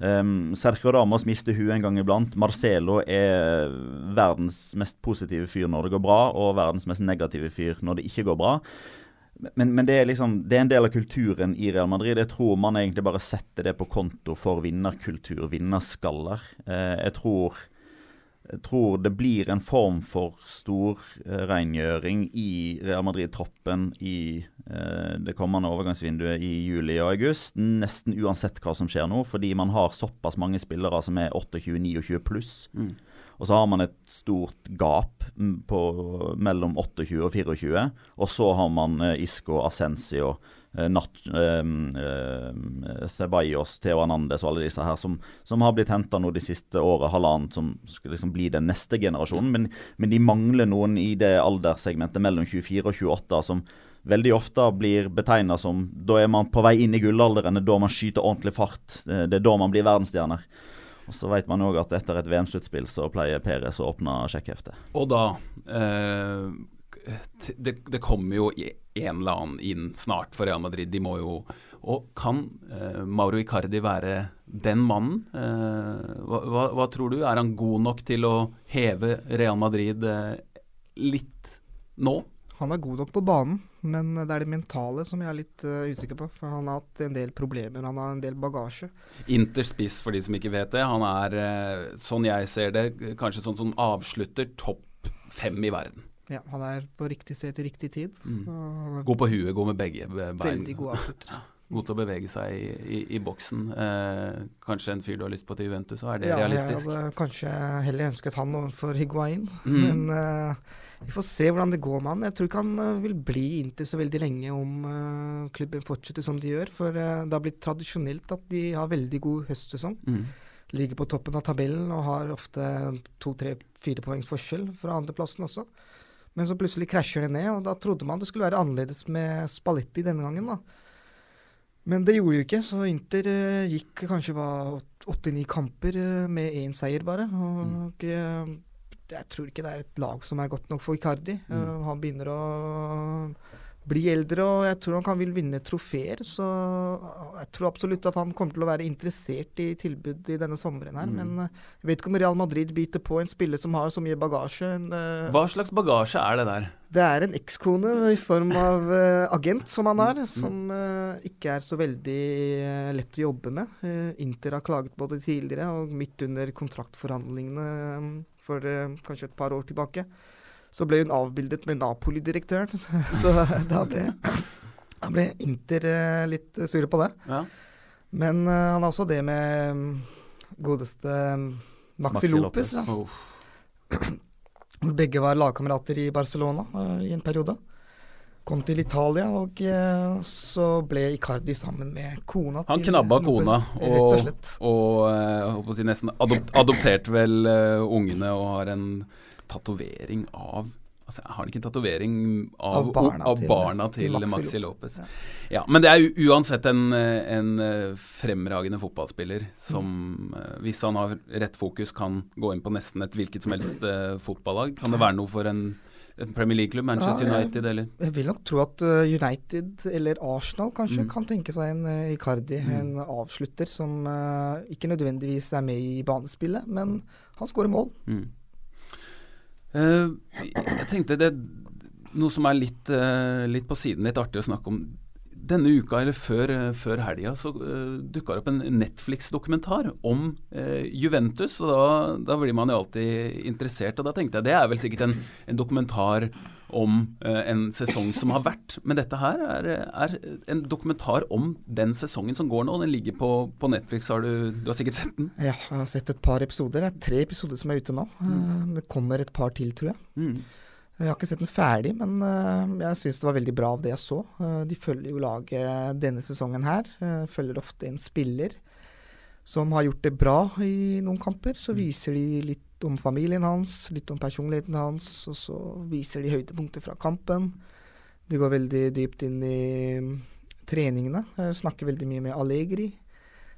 Speaker 2: Um, Sergio Ramos mister huet en gang iblant. Marcelo er verdens mest positive fyr når det går bra, og verdens mest negative fyr når det ikke går bra. Men, men det, er liksom, det, er en del av kulturen i Real Madrid. Jeg tror man egentlig bare setter det på konto for vinnerkultur, vinnerskaller. Eh, jeg tror jeg tror det blir en form for storrengjøring uh, i Real Madrid-troppen i eh, det kommende overgangsvinduet i juli og august. Nesten uansett hva som skjer nå, fordi man har såpass mange spillere som er 28-29 pluss. Mm. Og så har man et stort gap på, mellom 28 og 24. Og så har man uh, Isco, Ascencio Eh, Nat, uh, uh, Ceballos, Theo Anandes og alle disse her som, som har blitt henta de siste året, halvannet, som skal liksom bli den neste generasjonen. Men, men, de mangler noen i det alderssegmentet mellom 24 og 28 som veldig ofte blir betegna som da er man på vei inn i gullalderen, det er da man skyter ordentlig fart. Det er da man blir verdensstjerner. Og Så vet man òg at etter et VM-sluttspill så pleier Peres å åpne sjekkheftet.
Speaker 1: Og da eh det, det, kommer jo en eller annen inn snart for Real Madrid. De må jo Og kan eh, Mauro Icardi være den mannen? Eh, hva, hva, tror du? Er han god nok til å heve Real Madrid eh, litt nå?
Speaker 3: Han er god nok på banen, men det er det mentale som jeg er litt uh, usikker på. For han har hatt en del problemer, han har en del bagasje.
Speaker 1: Interspiss, for de som ikke vet det. Han er, uh, sånn jeg ser det, kanskje sånn som avslutter topp fem i verden.
Speaker 3: Ja, han er på riktig sted til riktig tid.
Speaker 1: Mm. God på huet, god med begge bein.
Speaker 3: Veldig god avslutter.
Speaker 1: God til å bevege seg i, i, i boksen. Eh, kanskje en fyr du har lyst på til Juventus, er det ja, realistisk?
Speaker 3: Ja, kanskje heller ønsket han overfor Higuain. Mm. Men eh, vi får se hvordan det går med han. Jeg tror ikke han uh, vil bli inntil så veldig lenge om uh, klubben fortsetter som de gjør. For uh, det har blitt tradisjonelt at de har veldig god høstsesong. Mm. Ligger på toppen av tabellen og har ofte to, tre, fire poengs forskjell fra andreplassen også. Men så plutselig krasjer det ned, og da trodde man det skulle være annerledes med Spalletti denne gangen. da. Men det gjorde det jo ikke, så Inter gikk kanskje åtte-ni kamper med én seier bare. Og uh, jeg tror ikke det er et lag som er godt nok for Icardi.
Speaker 1: Mm.
Speaker 3: Uh, han begynner å bli eldre, og jeg tror han kan vil vinne trofeer. Så jeg tror absolutt at han kommer til å være interessert i tilbud i denne sommeren her.
Speaker 1: Mm.
Speaker 3: Men uh, jeg vet ikke om Real Madrid biter på en spiller som har så mye bagasje. En,
Speaker 1: Hva slags bagasje er det der?
Speaker 3: det er en ekskone i form av uh, agent, som han er,
Speaker 1: Mm.
Speaker 3: som uh, ikke er så veldig uh, lett å jobbe med. Inter har klaget både tidligere, og midt under kontraktforhandlingene um, for uh, kanskje et par år tilbake, så ble hun avbildet med Napoli-direktøren. så da ble, da ble Inter uh, litt sure på det.
Speaker 1: Ja.
Speaker 3: Men uh, han har også det med um, godeste um, Maxi,
Speaker 2: Maxi
Speaker 3: Lopez.
Speaker 2: Lopez.
Speaker 3: Ja. Hvor begge var lagkamerater i Barcelona eh, i en periode. Kom til Italia, og eh, så ble Icardi sammen med kona
Speaker 1: Han knabba kona
Speaker 3: og
Speaker 1: og, og eh, si nesten adop adopterte vel uh, ungene og har en tatovering av Altså, har han ikke en tatovering av,
Speaker 3: Av barna
Speaker 1: av
Speaker 3: til-
Speaker 1: barna til,
Speaker 3: til Maxi
Speaker 1: Maxi
Speaker 3: Lopez. Ja.
Speaker 1: Ja, men det er uansett en, en fremragende fotballspiller som, mm. hvis han har rett fokus, kan gå inn på nesten et hvilket som helst uh, fotballag. Kan det være noe for en, en Premier League-klubb, Manchester
Speaker 3: Ja.
Speaker 1: United eller
Speaker 3: Jeg vil nok tro at eh, United eller Arsenal kanskje
Speaker 1: Mm.
Speaker 3: kan tenke seg en eh, Icardi, en avslutter som uh, ikke nødvendigvis er med i banespillet, men han skårer mål.
Speaker 1: Mm. Uh, jeg tenkte det Noe som er litt, litt på siden, litt artig å snakke om. Denne uka, eller før, uh, før helga, så uh, dukka det opp en Netflix-dokumentar om uh, Juventus. Og da, da blir man jo alltid interessert. Og da tenkte jeg det er vel sikkert en, en dokumentar om uh, en sesong som har vært. Men dette her er, er en dokumentar om den sesongen som går nå. Den ligger på, på Netflix. Har du, du har sikkert sett den?
Speaker 3: Ja, jeg har sett et par episoder. Det er tre episoder som er ute nå. Eh, Det kommer et par til, tror jeg.
Speaker 1: Mm.
Speaker 3: Jeg har ikke sett den ferdig, men øh, jeg syns det var veldig bra av det jeg så. Øh, de følger jo laget denne sesongen her. øh, følger ofte en spiller som har gjort det bra i noen kamper. Så viser de litt om familien hans, litt om personligheten hans, og så viser de høydepunkter fra kampen. De går veldig dypt inn i mm, treningene. snakker veldig mye med Allegri.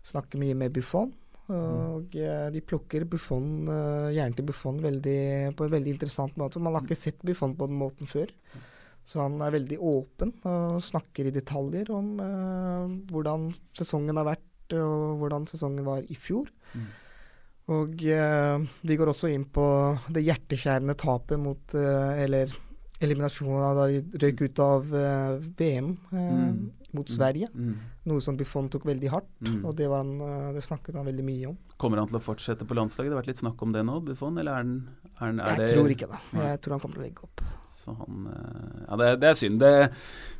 Speaker 3: Snakker mye med Buffon. Og eh, de plukker Buffon, eh, hjernen til Buffon veldig, på en veldig interessant måte. Man har ikke sett Buffon på den måten før. Så han er veldig åpen og snakker i detaljer om uh, hvordan sesongen har vært, og hvordan sesongen var i fjor.
Speaker 1: Mm.
Speaker 3: Og uh, de går også inn på det hjerteskjærende tapet mot uh, Eller eliminasjonen da de røyk ut av eh, VM eh,
Speaker 1: Mm.
Speaker 3: Mot Sverige.
Speaker 1: Mm.
Speaker 3: Noe som Buffon tok veldig hardt,
Speaker 1: Mm.
Speaker 3: og det, var han, eh, det snakket han veldig mye om.
Speaker 1: Kommer han til å fortsette på landslaget? Det har vært litt snakk om det nå, Buffon, eller er, den, er, den, er
Speaker 3: Jeg
Speaker 1: det
Speaker 3: tror ikke det. Jeg tror han kommer til å legge opp.
Speaker 1: Så han eh, Ja, det, det er synd. Det,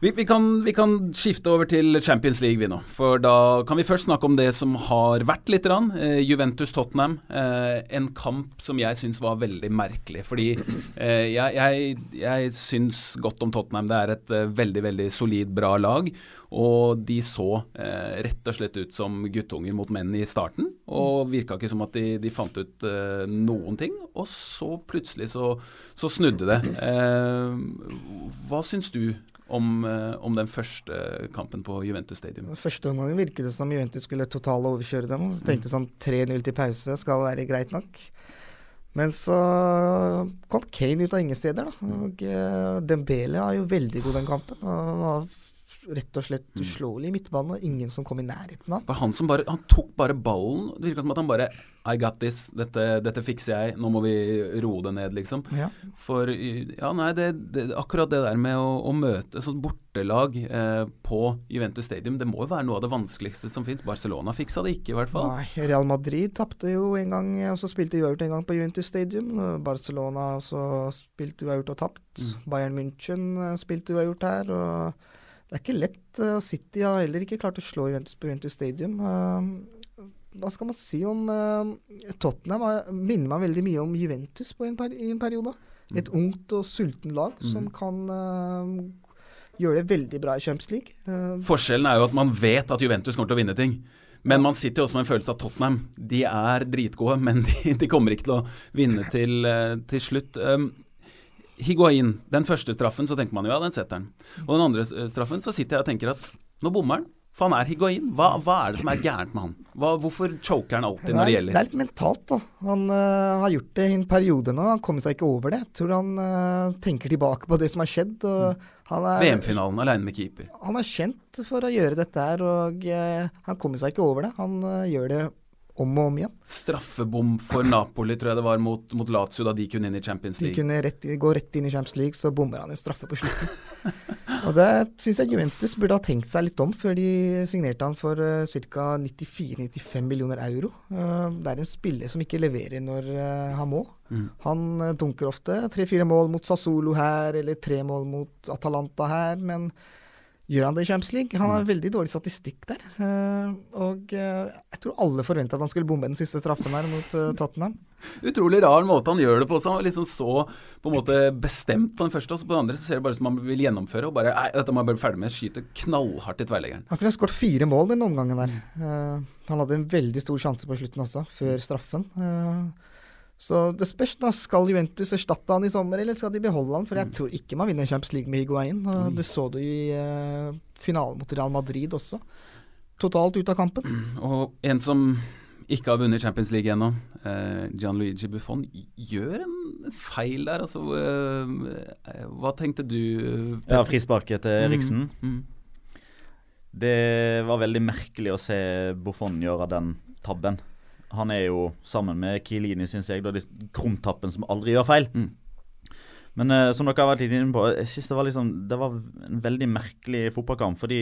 Speaker 1: vi, vi, kan, vi kan skifte over til Champions League, vi nå. For da kan vi først snakke om det som har vært litt. Eh, Juventus-Tottenham. Eh, en kamp som jeg syns var veldig merkelig. Fordi eh, jeg, jeg, jeg syns godt om Tottenham. Det er et eh, veldig, veldig solid, bra lag. Og de så eh, rett og slett ut som guttunger mot menn i starten. Og virka ikke som at de, de fant ut eh, noen ting. Og så plutselig så, så snudde det. Eh, hva syns du om, eh, om den første kampen på Juventus Stadium?
Speaker 3: Første omgang virket det som Juventus skulle totalt overkjøre dem. Så tenkte sånn 3-0 til pause skal være greit nok. Men så kom Kane ut av ingen steder, da. Og uh, Dembele er jo veldig god den kampen. Og var rett og slett uslåelig i midtbanen, og ingen som kom i nærheten av.
Speaker 1: Han som bare Han tok bare ballen. Det virka som at han bare I got this. Dette, dette fikser jeg. Nå må vi roe det ned, liksom.
Speaker 3: Ja.
Speaker 1: For ja, nei, det, det, akkurat det der med å, å møte sånn bortelag eh, på Juventus Stadium, det må jo være noe av det vanskeligste som fins. Barcelona fiksa det ikke, i hvert fall.
Speaker 3: Nei, Real Madrid tapte jo en gang, og så spilte uavgjort en gang på Juventus Stadium. Barcelona også spilte uavgjort og tapt.
Speaker 1: Mm.
Speaker 3: Bayern München eh, spilte uavgjort her. og det er ikke lett. uh, City har heller ikke klart å slå Juventus på Juventus Stadium. Uh, hva skal man si om uh, Tottenham? Minner meg veldig mye om Juventus på en i en periode. Et ungt og sulten lag som
Speaker 1: Mm.
Speaker 3: kan uh, gjøre det veldig bra i Champions League. Uh,
Speaker 1: Forskjellen er jo at man vet at Juventus kommer til å vinne ting. Men man sitter jo også med en følelse av Tottenham. De er dritgode, men de, de kommer ikke til å vinne til, eh, til slutt. Um, Higuain, den første straffen, så tenker man jo ja, den setter han. Og den andre eh, straffen, så sitter jeg og tenker at nå bommer han. For han er Higuain. Hva, hva er det som er gærent med han? Hva, hvorfor choker han alltid når det gjelder?
Speaker 3: Det er litt mentalt, da. Han uh, har gjort det i en periode nå. Han kommer seg ikke over det. Jeg tror han uh, tenker tilbake på det som har skjedd. Er,
Speaker 1: VM-finalen alene med keeper.
Speaker 3: han er kjent for å gjøre dette her, og uh, han kommer seg ikke over det. Han gjør det om og om igjen.
Speaker 1: Straffebom for Napoli, tror jeg det var, mot, mot Lazio da de kunne inn i Champions League.
Speaker 3: De kunne rett, gå rett inn i Champions League, så bommer han en straffe på slutten. og det syns jeg Juventus burde ha tenkt seg litt om før de signerte han for uh, ca. 94-95 millioner euro. Uh, det er en spiller som ikke leverer når uh, han må.
Speaker 1: Mm.
Speaker 3: Han eh, dunker ofte tre-fire mål mot Sassolo her, eller tre mål mot Atalanta her, men gjør han det i Champions League? Han har veldig dårlig statistikk der. eh, og eh, jeg tror alle forventa at han skulle bombe den siste straffen her mot eh, Tottenham.
Speaker 1: Utrolig rar måte han gjør det på. Så han var liksom så på en måte bestemt på den første, og så på den andre så ser det bare ut som han vil gjennomføre. Og bare Nei, dette må jeg bli ferdig med. Skyter knallhardt i tverrleggeren.
Speaker 3: Han kunne skåret fire mål den omgangen der. Han hadde en veldig stor sjanse på slutten også, før straffen. Så det spørs, da. Skal Juventus erstatte han i sommer, eller skal de beholde han? For jeg tror ikke man vinner Champions League med Higuain. Det så du i uh, finalen mot Real Madrid også. Totalt ute av kampen.
Speaker 1: Og en som ikke har vunnet Champions League ennå, uh, Gianluigi Buffon, gjør en feil der. Altså, Uh, hva tenkte du? Petter?
Speaker 2: Ja, frisparket til Eriksen.
Speaker 1: Mm, mm.
Speaker 2: Det var veldig merkelig å se Buffon gjøre den tabben. Han er jo, sammen med Kielini, syns jeg, da de krumtappen som aldri gjør feil.
Speaker 1: Mm.
Speaker 2: Men uh, som dere har vært litt inne på, jeg synes det var liksom Det var en veldig merkelig fotballkamp. Fordi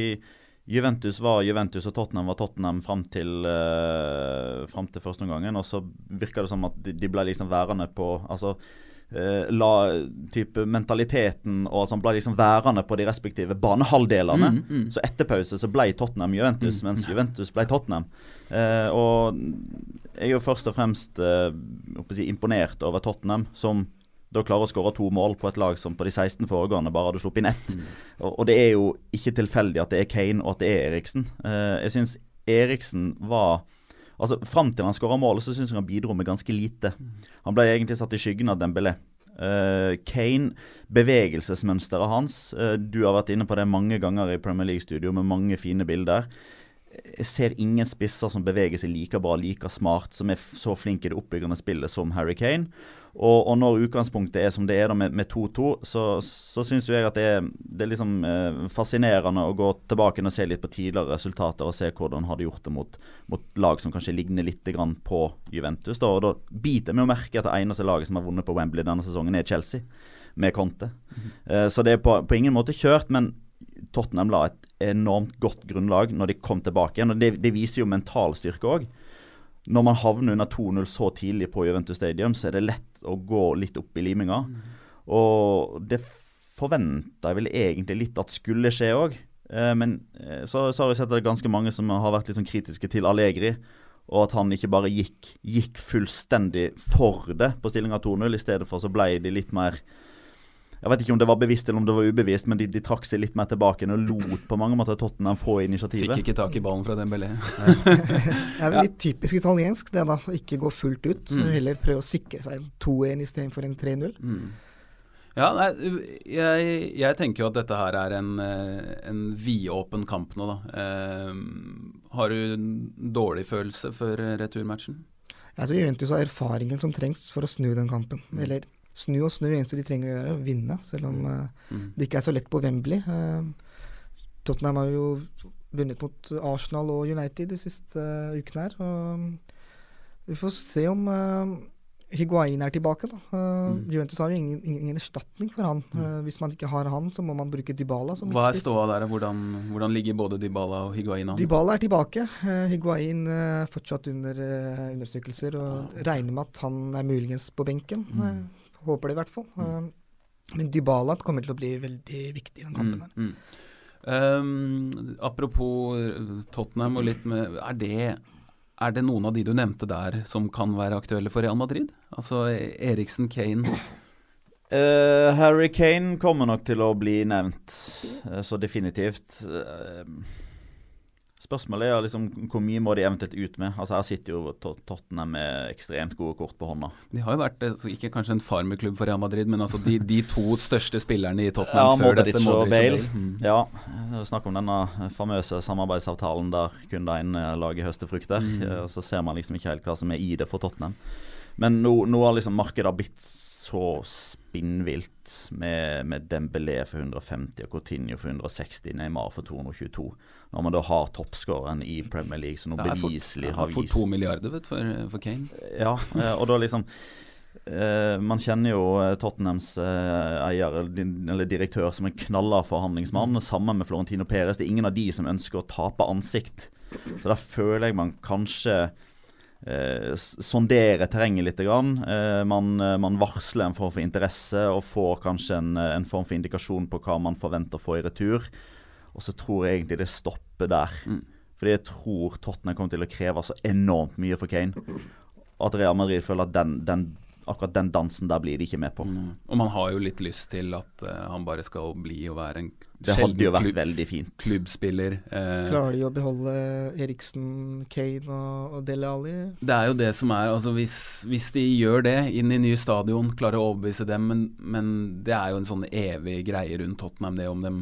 Speaker 2: Juventus var Juventus, og Tottenham var Tottenham fram til, uh, fram til første omgangen. Og så virka det som at de, de ble liksom værende på Altså eh, la type mentaliteten og sånn ble liksom værende på de respektive banehalvdelene.
Speaker 1: Mm, mm.
Speaker 2: Så etter pause så ble Tottenham Juventus, mens Juventus ble Tottenham. Eh, og jeg er jo først og fremst eh, si, imponert over Tottenham, som da klarer å skåre to mål på et lag som på de 16 foregående bare hadde sluppet inn ett. Og, og det er jo ikke tilfeldig at det er Kane og at det er Eriksen. Eh, jeg syns Eriksen var Altså Fram til han skåra målet, så syns jeg han bidro med ganske lite. Han ble egentlig satt i skyggen av Dembélé. Uh, Kane, bevegelsesmønsteret hans uh, Du har vært inne på det mange ganger i Premier League-studio med mange fine bilder. Jeg ser ingen spisser som beveger seg like bra, like smart, som er så flink i det oppbyggende spillet som Harry Kane. Og, og når utgangspunktet er som det er da med med 2-2, så, så syns jeg at det er, det er liksom eh, fascinerende å gå tilbake og se litt på tidligere resultater og se hvordan har gjort det mot, mot lag som kanskje ligner litt grann på Juventus. Da, og da biter vi å merke at det eneste laget som har vunnet på Wembley denne sesongen, er Chelsea, med Conte. Eh, så det er på, på ingen måte kjørt, men Tottenham la et enormt godt grunnlag når de kom tilbake igjen. og Det, det viser jo mental styrke òg. Når man havner under 2-0 så tidlig på Juventus Stadium, så er det lett å gå litt opp i liminga. Og det forventa jeg vel egentlig litt at skulle skje òg. Eh, men eh, så, så har jeg sett at det er ganske mange som har vært litt sånn kritiske til Allegri. Og at han ikke bare gikk, gikk fullstendig for det på stillinga 2-0. I stedet for så ble de litt mer Jeg vet ikke om det var bevisst eller om det var ubevisst, men de, de trakk seg litt mer tilbake og lot på mange måter Tottenham få initiativet.
Speaker 1: Fikk ikke tak i ballen fra Dembélé.
Speaker 3: Det er vel litt typisk italiensk, det da. Å ikke gå fullt ut.
Speaker 1: Mm.
Speaker 3: Heller prøve å sikre seg en 2-1 istedenfor en 3-0.
Speaker 1: Mm. Ja, nei, jeg, jeg tenker jo at dette her er en, eh, en vidåpen kamp nå, da. Eh, har du en dårlig følelse før returmatchen?
Speaker 3: Jeg tror Juventus har erfaringen som trengs for å snu den kampen. Eller snu og snu, det eneste de trenger å gjøre, er å vinne. Selv om uh,
Speaker 1: Mm.
Speaker 3: det ikke er så lett på Wembley. Uh, Tottenham har jo vunnet mot Arsenal og United de siste uh, ukene her. Og vi får se om Higuain er tilbake. Da.
Speaker 1: Mm.
Speaker 3: Juventus har jo ingen, ingen, erstatning for han. Eh, hvis man ikke har han, så må man bruke Dybala som
Speaker 1: Hva er ståa der, hvordan, hvordan ligger både Dybala og Higuain an?
Speaker 3: Dybala er tilbake. Higuain fortsatt under undersøkelser, og regner med at han er muligens på benken. Eh, håper det i hvert fall. Mm. men Dybala kommer til å bli veldig viktig i den kampen. her.
Speaker 1: Mm, mm. Um, apropos eh, Tottenham og litt med er det, er det noen av de du nevnte der som kan være aktuelle for Real Madrid? Altså Eriksen, Kane
Speaker 2: uh, Harry Kane kommer nok til å bli nevnt, eh, så definitivt. Eh, Spørsmålet er liksom hvor mye må de eventuelt ut med. Altså Her sitter jo Tottenham med ekstremt gode kort på hånda.
Speaker 1: De har jo vært altså, ikke kanskje en farmerklubb for Real Madrid, men altså de, de to største spillerne i Tottenham ja, før Modric dette, Modric og Bale. Mm.
Speaker 2: Ja, snakk om denne famøse samarbeidsavtalen der kun det ene laget høster frukter. Mm. Og så ser man liksom ikke helt hva som er i det for Tottenham. Men nå, nå har liksom markedet blitt så spinnvilt med, med Dembélé for 150 og Coutinho for 160, Neymar for 222. Når man da har toppskåreren i Premier League, som nå beviselig har vist
Speaker 1: For to milliarder, vet du, for, for Kane.
Speaker 2: Ja, eh, og da liksom Uh, Man kjenner jo Tottenhams Tottenhams eier eller direktør som en knalla forhandlingsmann, mm. sammen med Florentino Perez. Det er ingen av de som ønsker å tape ansikt. Så da føler jeg man kanskje eh, sondere terrenget litt. Grann. Eh, man, eh, man, varsler en form for interesse og får kanskje en, eh, en, form for indikasjon på hva man forventer å få i retur. Og så tror jeg egentlig det stopper der. Mm. Fordi jeg tror Tottenham kommer til å kreve så enormt mye for Kane. At Real Madrid føler at den, den akkurat den dansen der blir de ikke med på. Mm.
Speaker 1: Og man har jo litt lyst til at uh, han bare skal bli og være en
Speaker 2: det hadde jo vært klubb, veldig fint.
Speaker 1: klubbspiller.
Speaker 3: Eh. Klarer de å beholde Eriksen, Kane og, og Dele Alli?
Speaker 1: Det er jo det som er altså hvis, hvis, de gjør det inn i nye stadion, klarer å overbevise dem, men, men det er jo en sånn evig greie rundt Tottenham, det om de,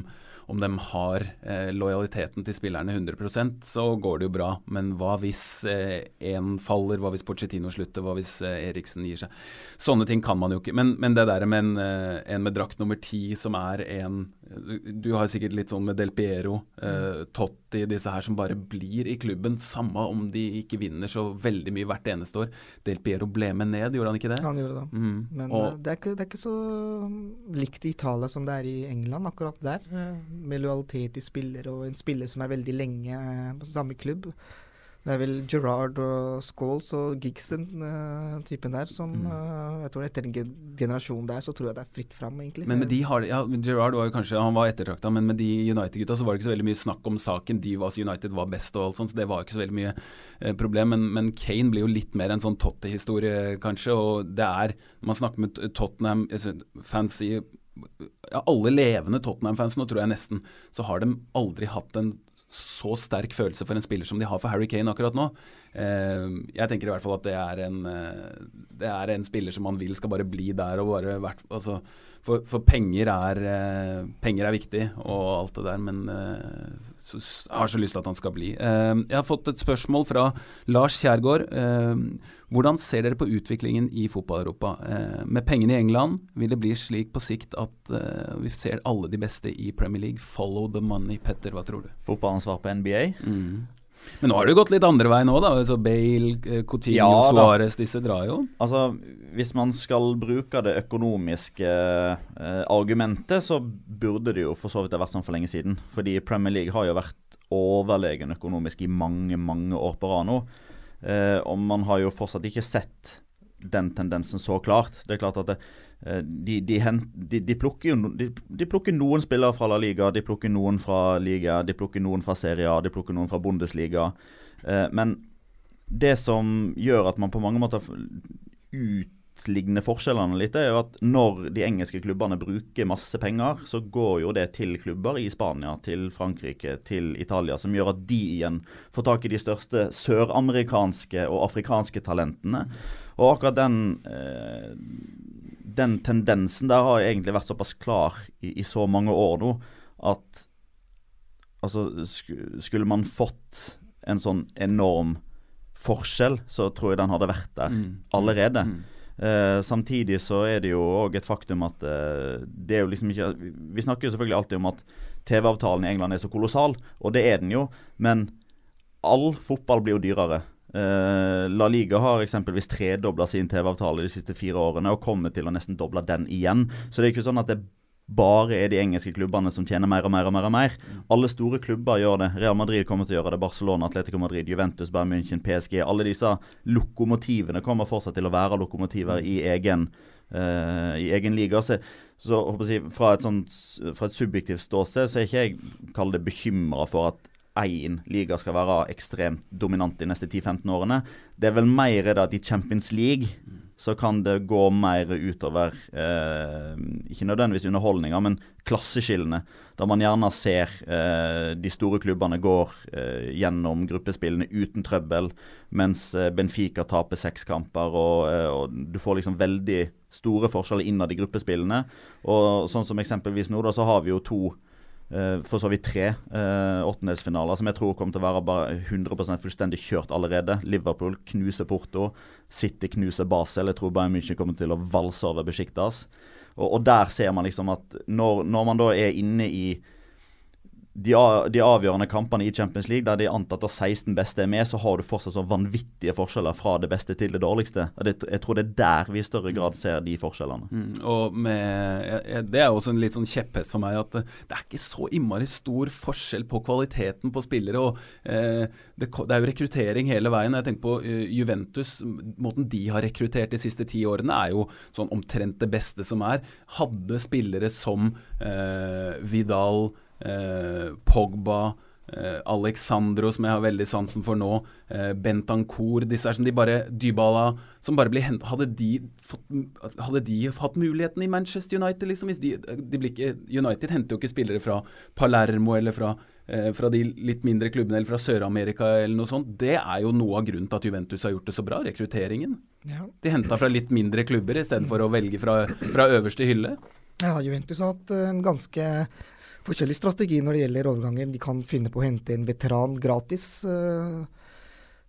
Speaker 1: om de har eh, lojaliteten til spillerne 100% så går det jo bra. Men hva hvis én eh, faller, hva hvis Pochettino slutter, hva hvis eh, Eriksen gir seg? Sånne ting kan man jo ikke. Men, men det der med en, eh, en, med drakt nummer ti som er en Du har sikkert litt sånn med Del Piero, eh, Totti, disse her som bare blir i klubben, samme om de ikke vinner så veldig mye hvert eneste år. Del Piero ble med ned, gjorde han ikke det?
Speaker 3: Han gjorde det. Mm. Men og, det, er ikke, det, er ikke, så likt i Italia som det er i England, akkurat der med lojalitet til spillere, og en spiller som er veldig lenge på samme klubb. Det er vel Gerard og Scholes og Giggs den uh, typen der som uh, jeg tror Etter en generasjon der så tror jeg det er fritt fram, egentlig.
Speaker 1: Men med de har, ja, Gerard var jo kanskje han var ettertrakta, men med de United-gutta så var det ikke så veldig mye snakk om saken. De var, United var best og alt sånt, så det var ikke så veldig mye uh, problem. Men, men, Kane blir jo litt mer en sånn Totte-historie, kanskje. Og det er Når man snakker med Tottenham-fans i ja, alle levende Tottenham-fans nå, tror jeg nesten, så har de aldri hatt en så sterk følelse for en spiller som de har for Harry Kane akkurat nå. Eh, jeg tenker i hvert fall at det er, en, eh, det er en spiller som man vil skal bare bli der og bare vært altså, for, for penger, er, eh, penger er viktig og alt det der, men har så lyst til at han skal bli. jeg har fått et spørsmål fra Lars Kjærgaard. Hvordan ser dere på utviklingen i fotball-Europa? Eh, med pengene i England vil det bli slik på sikt at eh, vi ser alle de beste i Premier League. Follow the money. Petter, hva tror du?
Speaker 2: Fotballansvar på NBA? Mm.
Speaker 1: Men nå har det gått litt andre veien òg, da. Altså Bale, eh, Coutinho, ja, Suárez, disse drar jo.
Speaker 2: Altså, hvis man skal bruke det økonomiske eh, argumentet, så burde det jo for så vidt ha vært sånn for lenge siden. Fordi Premier League har jo vært overlegen økonomisk i mange, mange år på rad nå. Eh, og man har jo fortsatt ikke sett den tendensen så klart. Det er klart at det, eh, de, de, de, de, plukker jo, de, plukker noen spillere fra La Liga, de plukker noen fra Liga, de plukker noen fra Serie A, de plukker noen fra Bundesliga. Eh, men det som gjør at man på mange måter ut utligne forskjellene litt, er jo at når de engelske klubbene bruker masse penger, så går jo det til klubber i Spania, til Frankrike, til Italia, som gjør at de igjen får tak i de største søramerikanske og afrikanske talentene. Og akkurat den, eh, den tendensen der har egentlig vært såpass klar i, i så mange år nå at altså, skulle man fått en sånn enorm forskjell, så tror jeg den hadde vært der mm. allerede. Mm. Uh, samtidig så er det jo òg et faktum at eh, det er jo liksom ikke Vi snakker jo selvfølgelig alltid om at TV-avtalen i England er så kolossal, og det er den jo. Men all fotball blir jo dyrere. Eh, La Liga har eksempelvis tredobla sin TV-avtale de siste fire årene og kommer til å nesten doble den igjen. Så det er ikke sånn at det bare er de engelske klubbene som tjener mer og mer og mer. og mer. Alle store klubber gjør det. Real Madrid kommer til å gjøre det. Barcelona, Atletico Madrid, Juventus, Bayern München, PSG. Alle disse lokomotivene kommer fortsatt til å være lokomotiver i egen, uh, i egen liga. Så, så jeg, fra, et sånt, fra et subjektivt ståsted så er ikke jeg kall det bekymra for at én liga skal være ekstremt dominant de neste 10-15 årene. Det er vel mer det at i Champions League så kan det gå mer utover eh, ikke nødvendigvis underholdninga, men klasseskillene. Der man gjerne ser eh, de store klubbene går eh, gjennom gruppespillene uten trøbbel, mens eh, Benfica taper seks kamper. Og, eh, og, du får liksom veldig store forskjeller innad i gruppespillene. Og sånn som eksempelvis nå, da, så har vi jo to for så vidt tre uh, åttendelsfinaler som jeg tror kommer til å være bare 100% fullstendig kjørt allerede. Liverpool knuser Porto, City knuser Basel. Jeg tror Bayern München kommer til å valse over Besjiktas. Og, og, der ser man liksom at når, når man da er inne i de, de, avgjørende kampene i Champions League, der de antatt at 16 beste er med, så har du fortsatt så vanvittige forskjeller fra det beste til det dårligste. Det, jeg tror det er der vi i større grad ser de forskjellene.
Speaker 1: Mm, og med, Det er også en litt sånn kjepphest for meg at det er ikke så innmari stor forskjell på kvaliteten på spillere. og eh, det, det, er jo rekruttering hele veien. Jeg tenker på uh, Juventus. Måten de har rekruttert de siste ti årene, er jo sånn omtrent det beste som er. Hadde spillere som eh, Vidal Eh, Pogba, eh, Alexandro, som jeg har veldig sansen for nå, eh, Bentancour Disse er som de bare Dybala som bare blir hent, hadde, de fått, hadde de hatt muligheten i Manchester United, liksom? De, de ikke, United henter jo ikke spillere fra Palermo eller fra, eh, fra de litt mindre klubbene eller fra Sør-Amerika eller noe sånt. Det er jo noe av grunnen til at Juventus har gjort det så bra, rekrutteringen. Ja. De henta fra litt mindre klubber istedenfor å velge fra, fra øverste hylle.
Speaker 3: Ja, Juventus har hatt en ganske forskjellig strategi når det gjelder overganger. De kan finne på å hente en veteran gratis uh,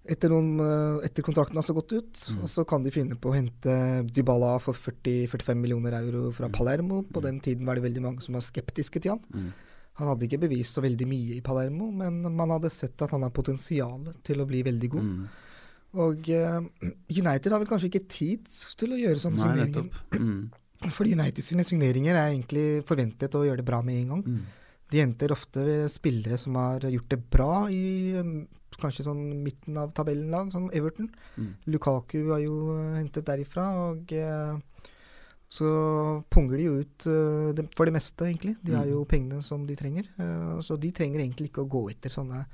Speaker 3: etter, noen, uh, etter, kontrakten har gått ut. Mm. Og så kan de finne på å hente Dybala for 40-45 millioner euro fra mm. Palermo. På den tiden var det veldig mange som var skeptiske til han. Mm. Han hadde ikke bevist så veldig mye i Palermo, men man hadde sett at han har potensial til å bli veldig god. Mm. Og uh, United har vel kanskje ikke tid til å gjøre sånne signeringer. Fordi United sine signeringer er egentlig forventet å gjøre det bra med en gang. Mm. De henter ofte spillere som har gjort det bra i um, kanskje sånn midten av tabellenlag, som Everton. Mm. Lukaku har jo uh, hentet derifra. og uh, så punger de jo ut uh, for det meste, egentlig. De har jo mm. pengene som de trenger. Uh, så de trenger egentlig ikke å gå etter sånne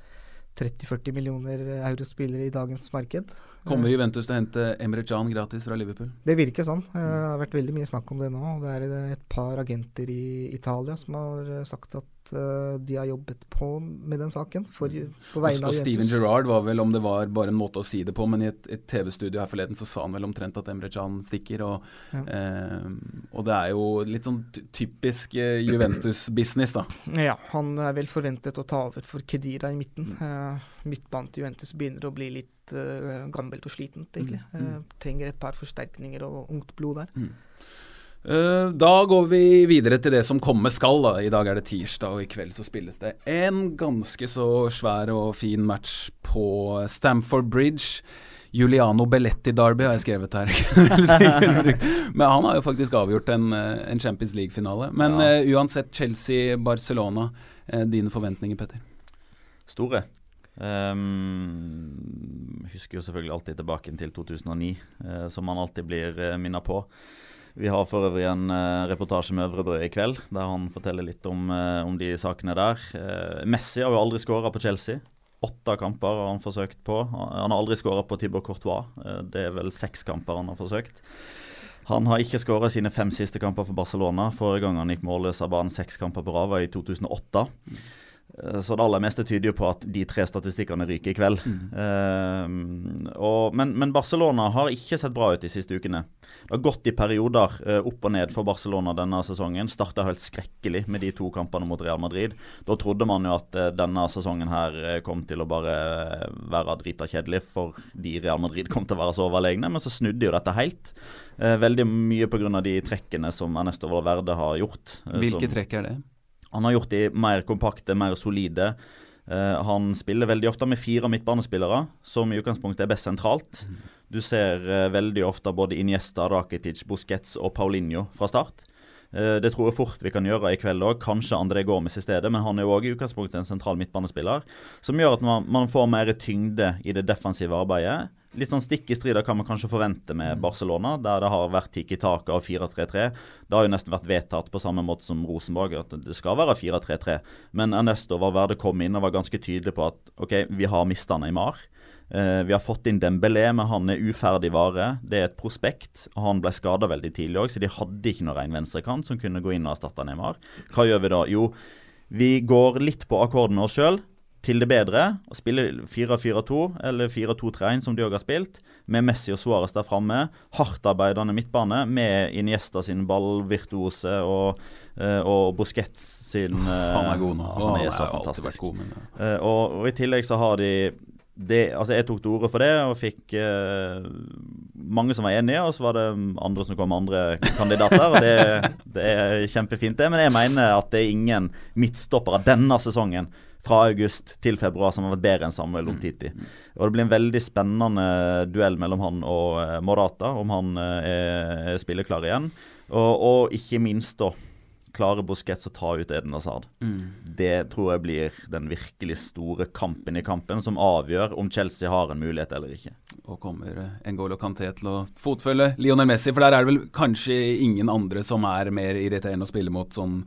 Speaker 3: 30-40 millioner eurospillere i dagens marked.
Speaker 1: Kommer Juventus til å hente Emre Can gratis fra Liverpool?
Speaker 3: Det virker sånn. Eh, det har vært veldig mye snakk om det nå. Det er et par agenter i Italia som har sagt at uh, de har jobbet på med den saken. For, på vegne
Speaker 1: og, og Steven Gerrard var vel, om det var bare en måte å si det på, men i et, et TV-studio her forleden så sa han vel omtrent at Emre Can stikker. Og, ja. eh, og, det er jo litt sånn typisk Juventus-business, da.
Speaker 3: Ja, han er vel forventet å ta over for Kedira i midten. Uh, midtbanen til Juventus begynner å bli litt gammelt og slitent, egentlig. Mm. mm. trenger et par forsterkninger og ungt blod der. Mm.
Speaker 1: Eh, da går vi videre til det som komme skal. Da. I dag er det tirsdag, og i kveld så spilles det en ganske så svær og fin match på Stamford Bridge. Juliano Belletti Derby har jeg skrevet her. Men han har jo faktisk avgjort en, en Champions League-finale. Men ja. uh, uansett, Chelsea-Barcelona. Uh, dine forventninger, Petter?
Speaker 2: Store. Um, husker jo selvfølgelig alltid tilbake til 2009, uh, som man alltid blir uh, minnet på. Vi har for øvrig en uh, reportasje med Øvrebrød i kveld, der han forteller litt om, om de sakene der. Messi har jo aldri skåra på Chelsea. Åtte kamper har han forsøkt på. Han har aldri skåra på Tibor Courtois. det er vel seks kamper han har forsøkt. Han har ikke skåra sine fem siste kamper for Barcelona. Forrige gang han gikk målløs av banen seks kamper på rad, var i 2008. Eh, så det aller meste tyder jo på at de tre statistikkene ryker i kveld. Mm. Uh, og, men, men, Barcelona har ikke sett bra ut de siste ukene. Det har gått i perioder uh, opp og ned for Barcelona denne sesongen. Starta helt skrekkelig med de to kampene mot Real Madrid. Da trodde man jo at uh, denne sesongen her kom til å bare være drita kjedelig fordi Real Madrid kom til å være så overlegne, men så snudde jo dette helt. veldig mye pga. de trekkene som Ernesto Valverde har gjort.
Speaker 1: Hvilke trekk er det?
Speaker 2: Han har gjort de mer kompakte, mer solide. Uh, han spiller veldig ofte med fire midtbanespillere, som i utgangspunktet er best sentralt. Du ser uh, veldig ofte både Iniesta, Rakitic, Busquets og Paulinho fra start. Uh, det tror jeg fort vi kan gjøre i kveld òg. Kanskje André Gormes i stedet, men han er òg i utgangspunktet en sentral midtbanespiller. Som gjør at man, man, får mer tyngde i det defensive arbeidet. Litt sånn stikk i strid av hva man kanskje forventer med Barcelona, der det har vært Tiki Taka av 4-3-3. Det har jo nesten vært vedtatt på samme måte som Rosenborg, at det skal være 4-3-3. Men Ernesto Valverde kom inn og var ganske tydelig på at OK, vi har mista Neymar. Uh, vi har fått inn Dembélé, men han er uferdig vare. Det er et prospekt. og Han ble skada veldig tidlig òg, så de hadde ikke noen ren venstrekant som kunne gå inn og erstatte Neymar. Hva gjør vi da? Jo, vi går litt på akkord med oss sjøl til det bedre. Å spille 4-4-2 eller 4-2-3-1 som de òg har spilt, med Messi og Suárez der framme. Hardtarbeidende midtbane med Iniesta sin ballvirtuose og, uh, og Busquets sin Uff,
Speaker 1: Han er god nå.
Speaker 2: Han er så fantastisk. God, men, uh, og, og, I tillegg så har de det, altså Jeg tok til orde for det og fikk eh, mange som var enige, og så var det andre som kom med andre kandidater. og det, det, er kjempefint, det. Men jeg mener at det er ingen midtstopper av denne sesongen fra august til februar som har vært bedre enn Samuel Omtiti. Og Det blir en veldig spennende duell mellom han og eh, Morata, om han eh, er spilleklar igjen. Og, og ikke minst da klarer Busquets å ta ut Eden Hazard. Mm. Det tror jeg blir den virkelig store kampen i kampen, som avgjør om Chelsea har en mulighet eller ikke.
Speaker 1: Og kommer eh, Ngolo Kanté til å fotfølge Lionel Messi, for der er det vel kanskje ingen andre som er mer irriterende å spille mot sånn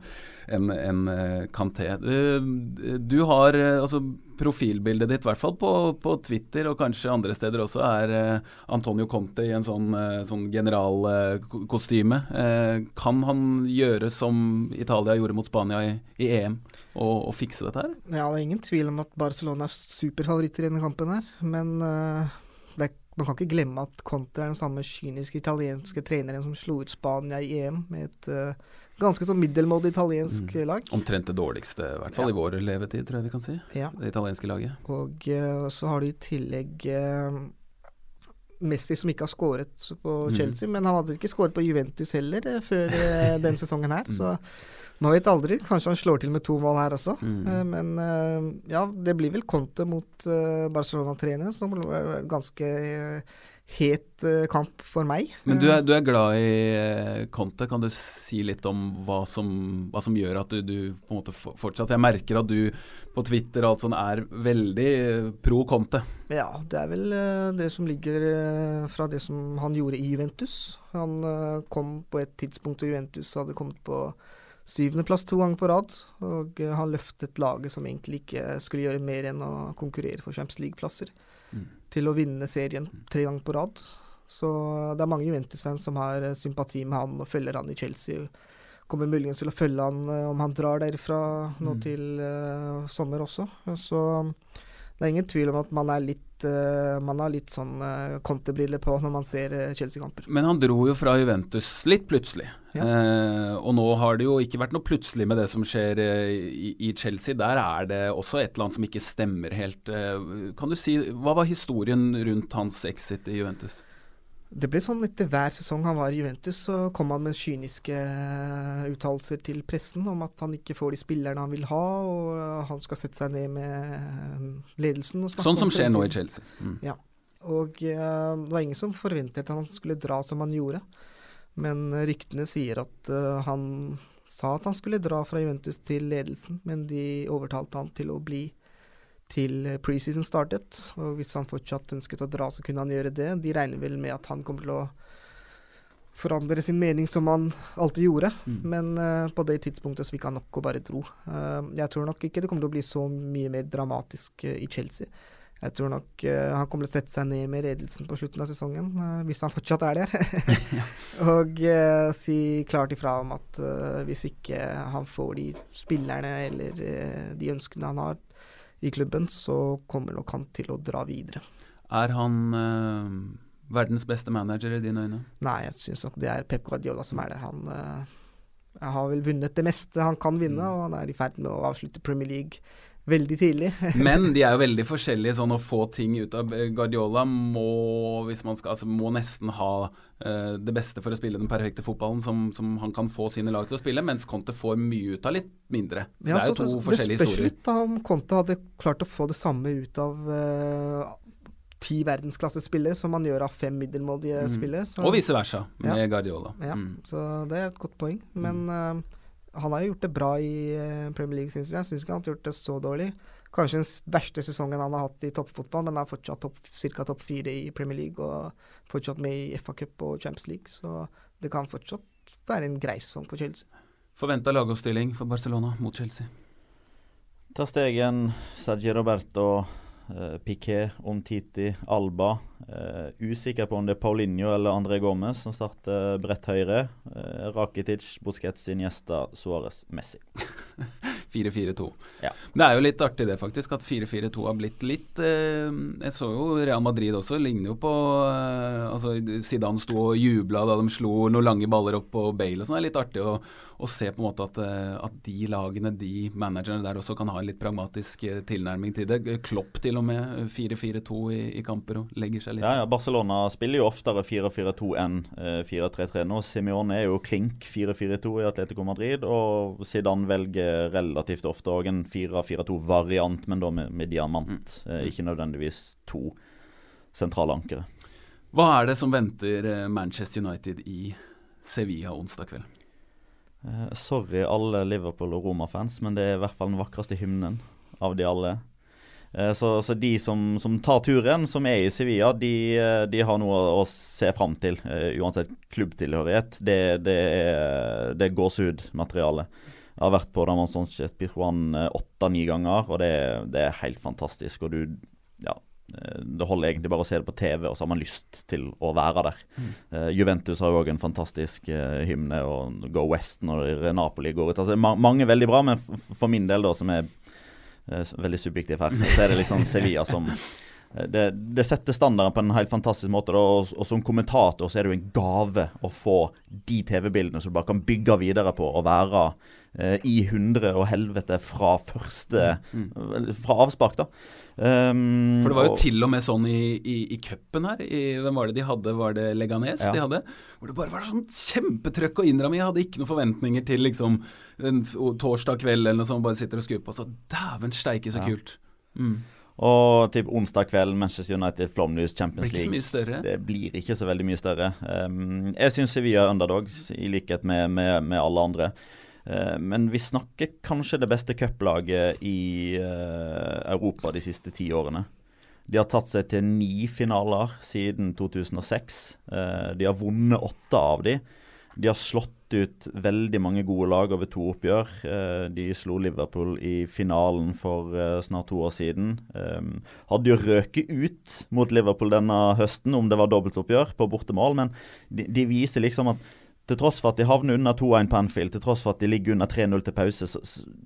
Speaker 1: enn en, eh, Kanté. Du, du har eh, altså profilbildet ditt, i hvert fall på, på, Twitter og kanskje andre steder også, er uh, Antonio Conte i en sånn, uh, sånn generalkostyme. Uh, kan han gjøre som Italia gjorde mot Spania i, i EM, og, og, fikse dette her?
Speaker 3: Ja, det er ingen tvil om at Barcelona er superfavoritter i denne kampen her, men man kan ikke glemme at Conte er den samme kyniske italienske treneren som slo ut Spania i EM med et ganske sånn middelmådig italiensk mm. lag.
Speaker 1: Omtrent det dårligste, i hvert fall ja. i vår levetid, tror jeg vi kan si. Ja. Det italienske laget.
Speaker 3: Og uh, så har de i tillegg uh, Messi som ikke har skåret på mm. Chelsea, men han hadde ikke skåret på Juventus heller uh, før den sesongen her. Mm. Så man vet aldri. Kanskje han slår til med to mål her også. Mm. men ja, det blir vel Conte mot Barcelona-trener som er ganske het uh, kamp for meg.
Speaker 1: Men du er, du er glad i uh, Conte. Kan du si litt om hva som, hva som gjør at du, du, på en måte fortsatt Jeg merker at du på Twitter og alt sånt er veldig pro Conte.
Speaker 3: Ja, det er vel det som ligger fra det som han gjorde i Juventus. Han kom på et tidspunkt hvor Juventus hadde kommet på syvendeplass to ganger på rad. Og han løftet laget som egentlig ikke skulle gjøre mer enn å konkurrere for Champions League-plasser. Til å vinne serien tre ganger på rad. Så det er mange Juventus-fans som har eh, sympati med han og følger han i Chelsea. Kommer muligens til å følge han eh, om han drar derfra nå mm. til uh, sommer også. Så det er ingen tvil om at man er litt uh, man har litt sånn uh, kontebriller på når man ser uh, Chelsea-kamper.
Speaker 1: Men han dro jo fra Juventus litt plutselig. Ja. og nå har det jo ikke vært noe plutselig med det som skjer i, i, Chelsea. Der er det også et eller annet som ikke stemmer helt. kan du si, Hva var historien rundt hans exit i Juventus?
Speaker 3: Det ble sånn etter hver sesong han var i Juventus, så kom han med kyniske eh, uttalelser til pressen om at han ikke får de spillerne han vil ha, og han skal sette seg ned med eh, ledelsen.
Speaker 1: sånn som skjer nå i Chelsea. Mm.
Speaker 3: Ja. Og uh, det var ingen som forventet at han skulle dra som han gjorde. Men ryktene sier at uh, han sa at han skulle dra fra Juventus til ledelsen, men de overtalte han til å bli til preseason startet. Og hvis han fortsatt ønsket å dra, så kunne han gjøre det. De regner vel med at han kommer til å forandre sin mening som han alltid gjorde. Mm. Men uh, på det tidspunktet så fikk han nok og bare dro. Uh, jeg tror nok ikke det kommer til å bli så mye mer dramatisk uh, i Chelsea. Jeg tror nok han kommer til å sette seg ned med ledelsen på slutten av sesongen, hvis han fortsatt er der. og si klart ifra om at hvis ikke han får de spillerne eller de ønskene han har i klubben, så kommer nok han til å dra videre.
Speaker 1: Er han øh, verdens beste manager i dine øyne?
Speaker 3: Nei, jeg syns nok det er Pep Guardiola som er det. Han øh, har vel vunnet det meste han kan vinne, mm. og han er i ferd med å avslutte Premier League veldig tidlig.
Speaker 1: Men de er jo veldig forskjellige. Sånn å få ting ut av Guardiola må, skal, altså, må nesten ha uh, det beste for å spille den perfekte fotballen som, som, han kan få sine lag til å spille, mens Conte får mye ut av litt mindre. Så ja, det er jo to det, forskjellige historier. Det spørs litt
Speaker 3: da om Conte hadde klart å få det samme ut av uh, ti verdensklassespillere som man gjør av fem middelmådige mm. spillere.
Speaker 1: Så. Og vice versa med ja. Guardiola.
Speaker 3: Ja, mm. så det er et godt poeng. Men uh, Han har jo gjort det bra i Premier League, syns jeg. Jeg syns ikke han har gjort det så dårlig. Kanskje den verste sesongen han har hatt i toppfotball, men han er fortsatt topp, ca. topp fire i Premier League og fortsatt med i FA Cup og Champions League, så det kan fortsatt være en grei sesong for Chelsea.
Speaker 1: Forventa lagoppstilling for Barcelona mot Chelsea?
Speaker 2: Ta stegen Sergi Roberto, eh, Piquet, Omtiti, Alba. Eh, usikker på om det er Paulinho eller André Gomez som starter bredt høyre. Eh, Rakitic, Busquets, Iniesta, Suárez, Messi.
Speaker 1: 4-4-2.
Speaker 2: Ja.
Speaker 1: Det er jo litt artig det, faktisk, at 4-4-2 har blitt litt eh, Jeg så jo Real Madrid også, ligner jo på eh, altså Zidane sto og jubla da de slo noen lange baller opp på Bale og sånn. Det er litt artig å, å se på en måte at, eh, at, de lagene, de managerne der også kan ha en litt pragmatisk eh, tilnærming til det. Klopp til og med 4-4-2 i, i, kamper og legger seg litt
Speaker 2: Ja, ja, Barcelona spiller jo oftere 4-4-2 enn 4-3-3 nå. Simione er jo klink 4-4-2 i Atletico Madrid, og Zidane velger relativt ofte òg en 4-4-2-variant, men da med, med diamant. Mm. Eh, ikke nødvendigvis to sentrale ankere.
Speaker 1: Hva er det som venter eh, Manchester United i Sevilla onsdag kveld?
Speaker 2: Eh, sorry alle Liverpool- og Roma-fans, men det er i hvert fall den vakreste hymnen av de alle. Uh, så, så, de som, som, tar turen, som er i Sevilla, de, eh, de har noe å, se fram til. Uh, uansett klubbtilhørighet. Det, det er, det er gåsehudmateriale. Jeg har vært på Damon Sanchez Pirjuan åtte-ni ganger, og det, det, er helt fantastisk. Og du Ja. Det holder egentlig bare å se det på TV, og så har man lyst til å være der. Mm. Uh, Juventus har jo òg en fantastisk uh, hymne, og Go West når Napoli går ut. Altså, ma mange veldig bra, men for min del, da, som er uh, veldig subjektiv her, så er det liksom Sevilla som det, det, setter standarden på en helt fantastisk måte. Og, og, som kommentator så er det jo en gave å få de TV-bildene som du bare kan bygge videre på og være Eh, i hundre og helvete fra første mm. mm. Fra avspark, da.
Speaker 1: Um, For det var jo og, til og med sånn i, i, i cupen her. I, hvem var det de hadde? Var det Leganes ja. de hadde? Hvor det bare var sånn kjempetrøkk innramme. Jeg hadde ikke noen forventninger til liksom en torsdag kveld eller noe sånt, bare sitter og skrur på. Så dæven steike, så ja. kult. Mm.
Speaker 2: Og typ onsdag kveld, Manchester United, Flomlys, Champions
Speaker 1: League.
Speaker 2: Blir
Speaker 1: ikke så mye større.
Speaker 2: Det blir ikke så veldig mye større. Um, jeg syns Sevilla er underdogs, i likhet med, med, med alle andre. Men vi snakker kanskje det beste cuplaget i eh, Europa de siste ti årene. De har tatt seg til ni finaler siden 2006. Eh, de har vunnet åtte av de. De har slått ut veldig mange gode lag over to oppgjør. De slo Liverpool i finalen for snart to år siden. Hadde jo røket ut mot Liverpool denne høsten om det var dobbeltoppgjør på bortemål, men de, de viser liksom at til tross for at de havner under 2-1 på Anfield, til tross for at de ligger under 3-0 til pause, så,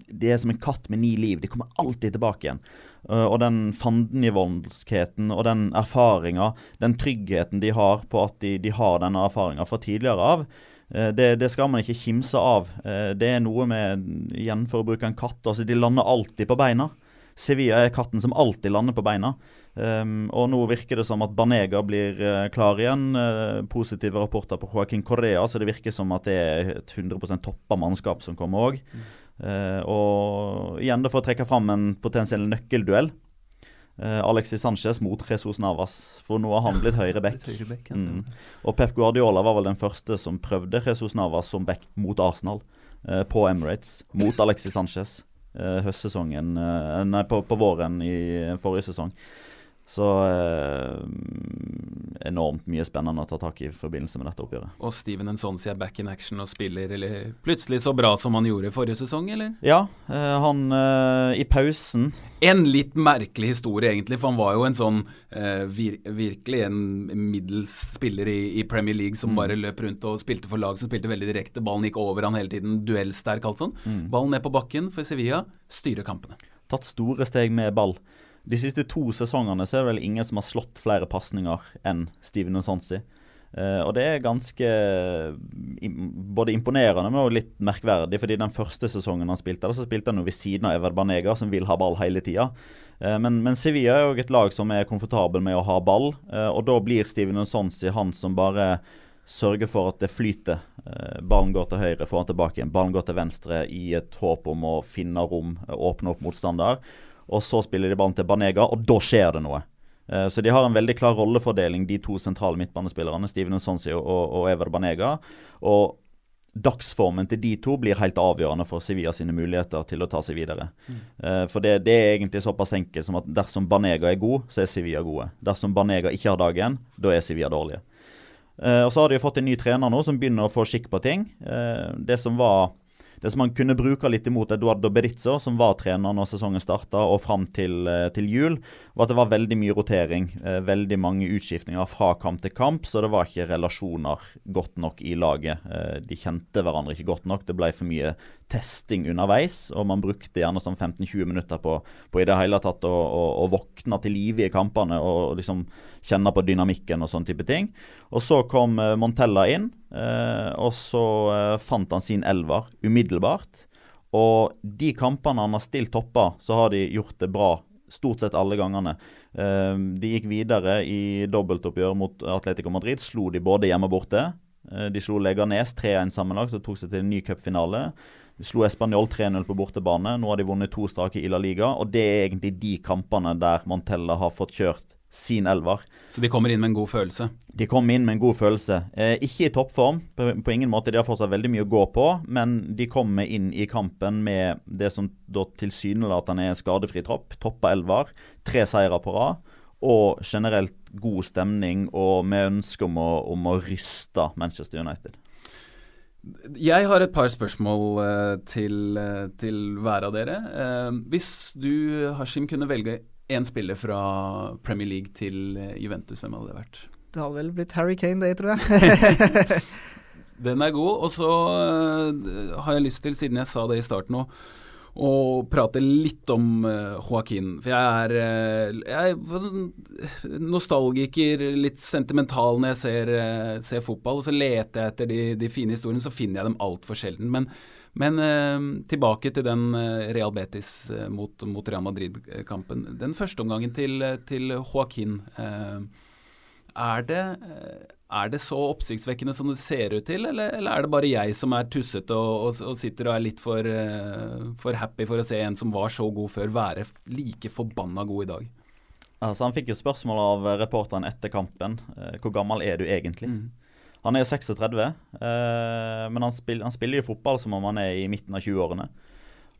Speaker 2: de er som en katt med ni liv. De kommer alltid tilbake igjen. Uh, og den fandenivoldskheten og den erfaringa, den tryggheten de har på at de, de har denne erfaringa fra tidligere av, det, det, skal man ikke kimse av. Uh, det er noe med, igjen for å bruke en katt, altså de lander alltid på beina. Sevilla er katten som alltid lander på beina. Um, og nå virker det som at Banega blir uh, klar igjen. Uh, positive rapporter på Joaquin Correa, så det virker som at det er et 100 toppa mannskap som kommer òg. Mm. Uh, og igjen da for å trekke fram en potensiell nøkkelduell. Alexis Sanchez mot Jesus Navas, for nå har han blitt høyre back. Mm. Og Pep Guardiola var vel den første som prøvde Jesus Navas som back mot Arsenal på Emirates, mot Alexis Sanchez. høstsesongen, nei, på, på våren i forrige sesong. Så eh, enormt mye spennende å ta tak i i forbindelse med dette oppgjøret.
Speaker 1: Og Steven Ensonsi er back in action og spiller eller plutselig så bra som han gjorde forrige sesong, eller?
Speaker 2: Ja, eh, han eh, i pausen
Speaker 1: En litt merkelig historie, egentlig, for han var jo en sånn eh, vir virkelig en middels spiller i, i Premier League som mm. bare løp rundt og spilte for lag som spilte veldig direkte. Ballen gikk over han hele tiden, duellsterk, alt sånn. Mm. Ballen ned på bakken for Sevilla, styrer kampene.
Speaker 2: Tatt store steg med ball. De siste to sesongene så er det vel ingen som har slått flere pasninger enn Steven Onsonsi. Uh, og det er ganske både imponerende, men også litt merkverdig. fordi den første sesongen han spilte, så spilte han jo ved siden av Ever Banega, som vil ha ball hele tida. Uh, men, men, Sevilla er jo et lag som er komfortabel med å ha ball, uh, og da blir Steven Onsonsi han som bare sørger for at det flyter. ballen går til høyre, får han tilbake igjen. Ballen går til venstre i et håp om å finne rom, åpne opp motstander. Og så spiller de ballen til Banega, og da skjer det noe. Uh, så de har en veldig klar rollefordeling, de to sentrale midtbanespillerne, Steven Nsonsi og, og Ever Banega. Og dagsformen til de to blir helt avgjørende for Sevilla sine muligheter til å ta seg videre. Mm. Uh, for det, det, er egentlig såpass enkelt som at dersom Banega er god, så er Sevilla gode. Dersom Banega ikke har dagen, da er Sevilla dårlige. Uh, og Så har de fått en ny trener nå som begynner å få skikk på ting. Uh, det som var det som man kunne bruke litt imot Eduardo Berizzo, som var trener når sesongen starta og fram til, eh, til, jul, var at det var veldig mye rotering. Eh, veldig mange utskiftninger fra kamp til kamp, så det var ikke relasjoner godt nok i laget. Eh, de kjente hverandre ikke godt nok. Det ble for mye testing underveis, og man brukte gjerne sånn 15-20 minutter på, på, i det hele tatt å, å, å våkne til live i kampene og liksom kjenne på dynamikken og sånn type ting. Og så kom Montella inn. Eh, og så eh, fant han sin elver umiddelbart. Og de kampene han har stilt topper, så har de gjort det bra stort sett alle gangene. Eh, de gikk videre i dobbeltoppgjør mot Atletico Madrid. Slo de både hjemme og borte. De slo Leganes 3-1 sammenlagt og tok seg til en ny cupfinale. De slo Español 3-0 på bortebane. Nå har de vunnet to strake i La Liga. Og det er egentlig de kampene der Montella har fått kjørt sin elver.
Speaker 1: Så de kommer inn med en god følelse?
Speaker 2: De kommer inn med en god følelse. Eh, ikke i toppform, på, på, ingen måte. De har fortsatt veldig mye å gå på, men de kommer inn i kampen med det som da tilsynelatende er en skadefri tropp. Toppa elver, tre seire på rad. Og generelt god stemning og med ønske om å, om å ryste Manchester United.
Speaker 1: Jeg har et par spørsmål uh, til, uh, til, hver av dere. Uh, hvis du, Hashim, kunne velge én spiller fra Premier League til eh, Juventus, hvem hadde det vært?
Speaker 3: Det hadde vel blitt Harry Kane, det, tror jeg.
Speaker 1: Den er god. Og så har jeg lyst til, siden jeg sa det i starten òg, å prate litt om uh, Joaquin. For jeg er, uh, jeg er sånn nostalgiker, litt sentimental når jeg ser, ser, fotball. Og så leter jeg etter de, de fine historiene, så finner jeg dem altfor sjelden. Men men eh, tilbake til den eh, Real Betis eh, mot, mot, Real Madrid-kampen. Den første omgangen til, til Joaquin. Eh, er, det, eh, er, det, så oppsiktsvekkende som det ser ut til, eller, eller er det bare jeg som er tussete og, og, og, sitter og er litt for, uh, for, happy for å se en som var så god før, være like forbanna god i dag?
Speaker 2: Altså, han fikk jo spørsmål av reporteren etter kampen. Uh, hvor gammel er du egentlig? Mm. Han er 36, eh, men han, spill, han, spiller jo fotball som om han er i midten av 20-årene.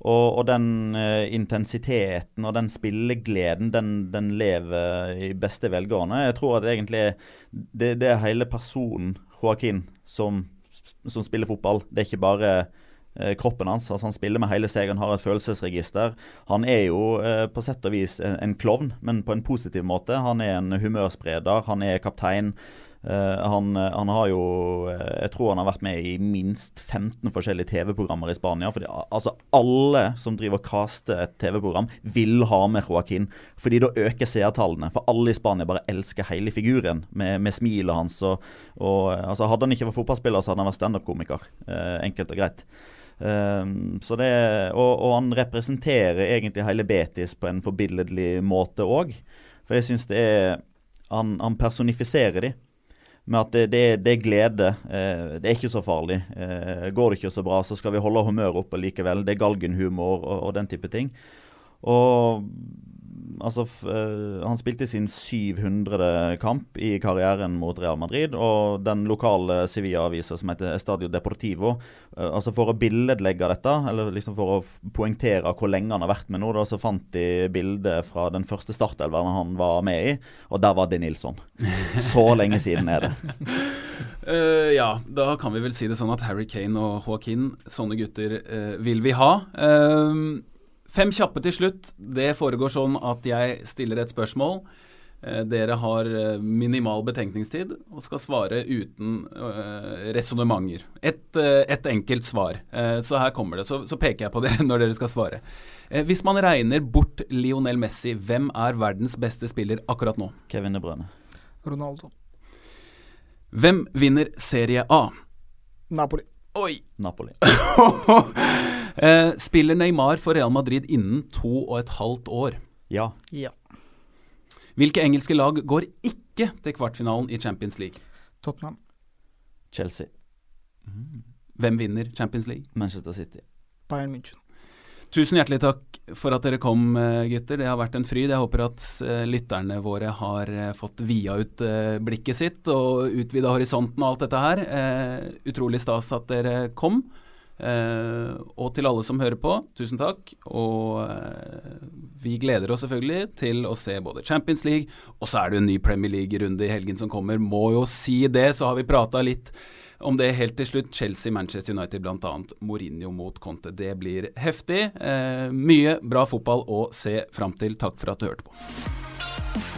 Speaker 2: Og, og, den uh, intensiteten og den spillegleden, den, den, lever i beste velgående. Jeg tror at egentlig det, det er hele personen Joaquin som, som, spiller fotball. Det er ikke bare eh, kroppen hans. altså Han spiller med hele seg, han har et følelsesregister. Han er jo eh, på sett og vis en, en klovn, men på en positiv måte. Han er en humørspreder, han er kaptein. Uh, han, han, har jo uh, Jeg tror han har vært med i minst 15 forskjellige TV-programmer i Spania. Fordi altså Alle som driver og caster et TV-program, vil ha med Joaquin. Fordi da øker seertallene. For alle i Spania bare elsker hele figuren med, med smilet hans. Og, og, altså Hadde han ikke vært fotballspiller, så hadde han vært standup-komiker. Eh, enkelt og greit. så det, og, og, han representerer egentlig hele Betis på en forbilledlig måte òg. For jeg syns det er han, han personifiserer de med at det, det, det er glede. Eh, det er ikke så farlig. Eh, går det ikke så bra, så skal vi holde humøret oppe likevel. Det er galgenhumor og, og den type ting. Og altså, uh, han spilte sin 700. kamp i karrieren mot Real Madrid. Og den lokale Sevilla-avisa som heter Estadio Deportivo uh, altså For å billedlegge dette, eller liksom for å poengtere hvor lenge han har vært med nå, da, så fant de bildet fra den første startelveren han var med i, og der var det Nilsson. Så lenge siden er det.
Speaker 1: Uh, ja, da kan vi vel si det sånn at Harry Kane og Joaquin, sånne gutter vil vi ha. Uh, Fem kjappe til slutt. Det foregår sånn at jeg stiller et spørsmål. Eh, dere har eh, minimal betenkningstid og skal svare uten uh, resonnementer. Et, uh, et, enkelt svar. Så her kommer det. Så, så, peker jeg på det når dere skal svare. Hvis man regner bort Lionel Messi, hvem er verdens beste spiller akkurat nå?
Speaker 2: Kevin De Bruyne.
Speaker 3: Ronaldo.
Speaker 1: Hvem vinner Serie A?
Speaker 3: Napoli.
Speaker 1: Oi!
Speaker 2: Napoli.
Speaker 1: Eh, spiller Neymar for Real Madrid innen to og et halvt år?
Speaker 2: Ja.
Speaker 3: ja.
Speaker 1: Hvilke engelske lag går ikke til kvartfinalen i Champions League?
Speaker 3: Tottenham.
Speaker 2: Chelsea.
Speaker 1: Mm. Hvem vinner Champions League?
Speaker 2: Manchester City.
Speaker 3: Bayern München.
Speaker 1: Tusen hjertelig takk for at dere kom, eh, gutter. Det har vært en fryd. Jeg håper at eh, lytterne våre har eh, fått via ut blikket sitt og utvida horisonten og alt dette her. Utrolig stas at dere kom. Og til alle som hører på, tusen takk. Og vi gleder oss selvfølgelig til å se både Champions League, og så er det jo en ny Premier League-runde i helgen som kommer. Må jo si det, så har vi prata litt om det helt til slutt. Chelsea, Manchester United bl.a. Mourinho mot Conte. Det blir heftig. Uh, mye bra fotball å se fram til. Takk for at du hørte på.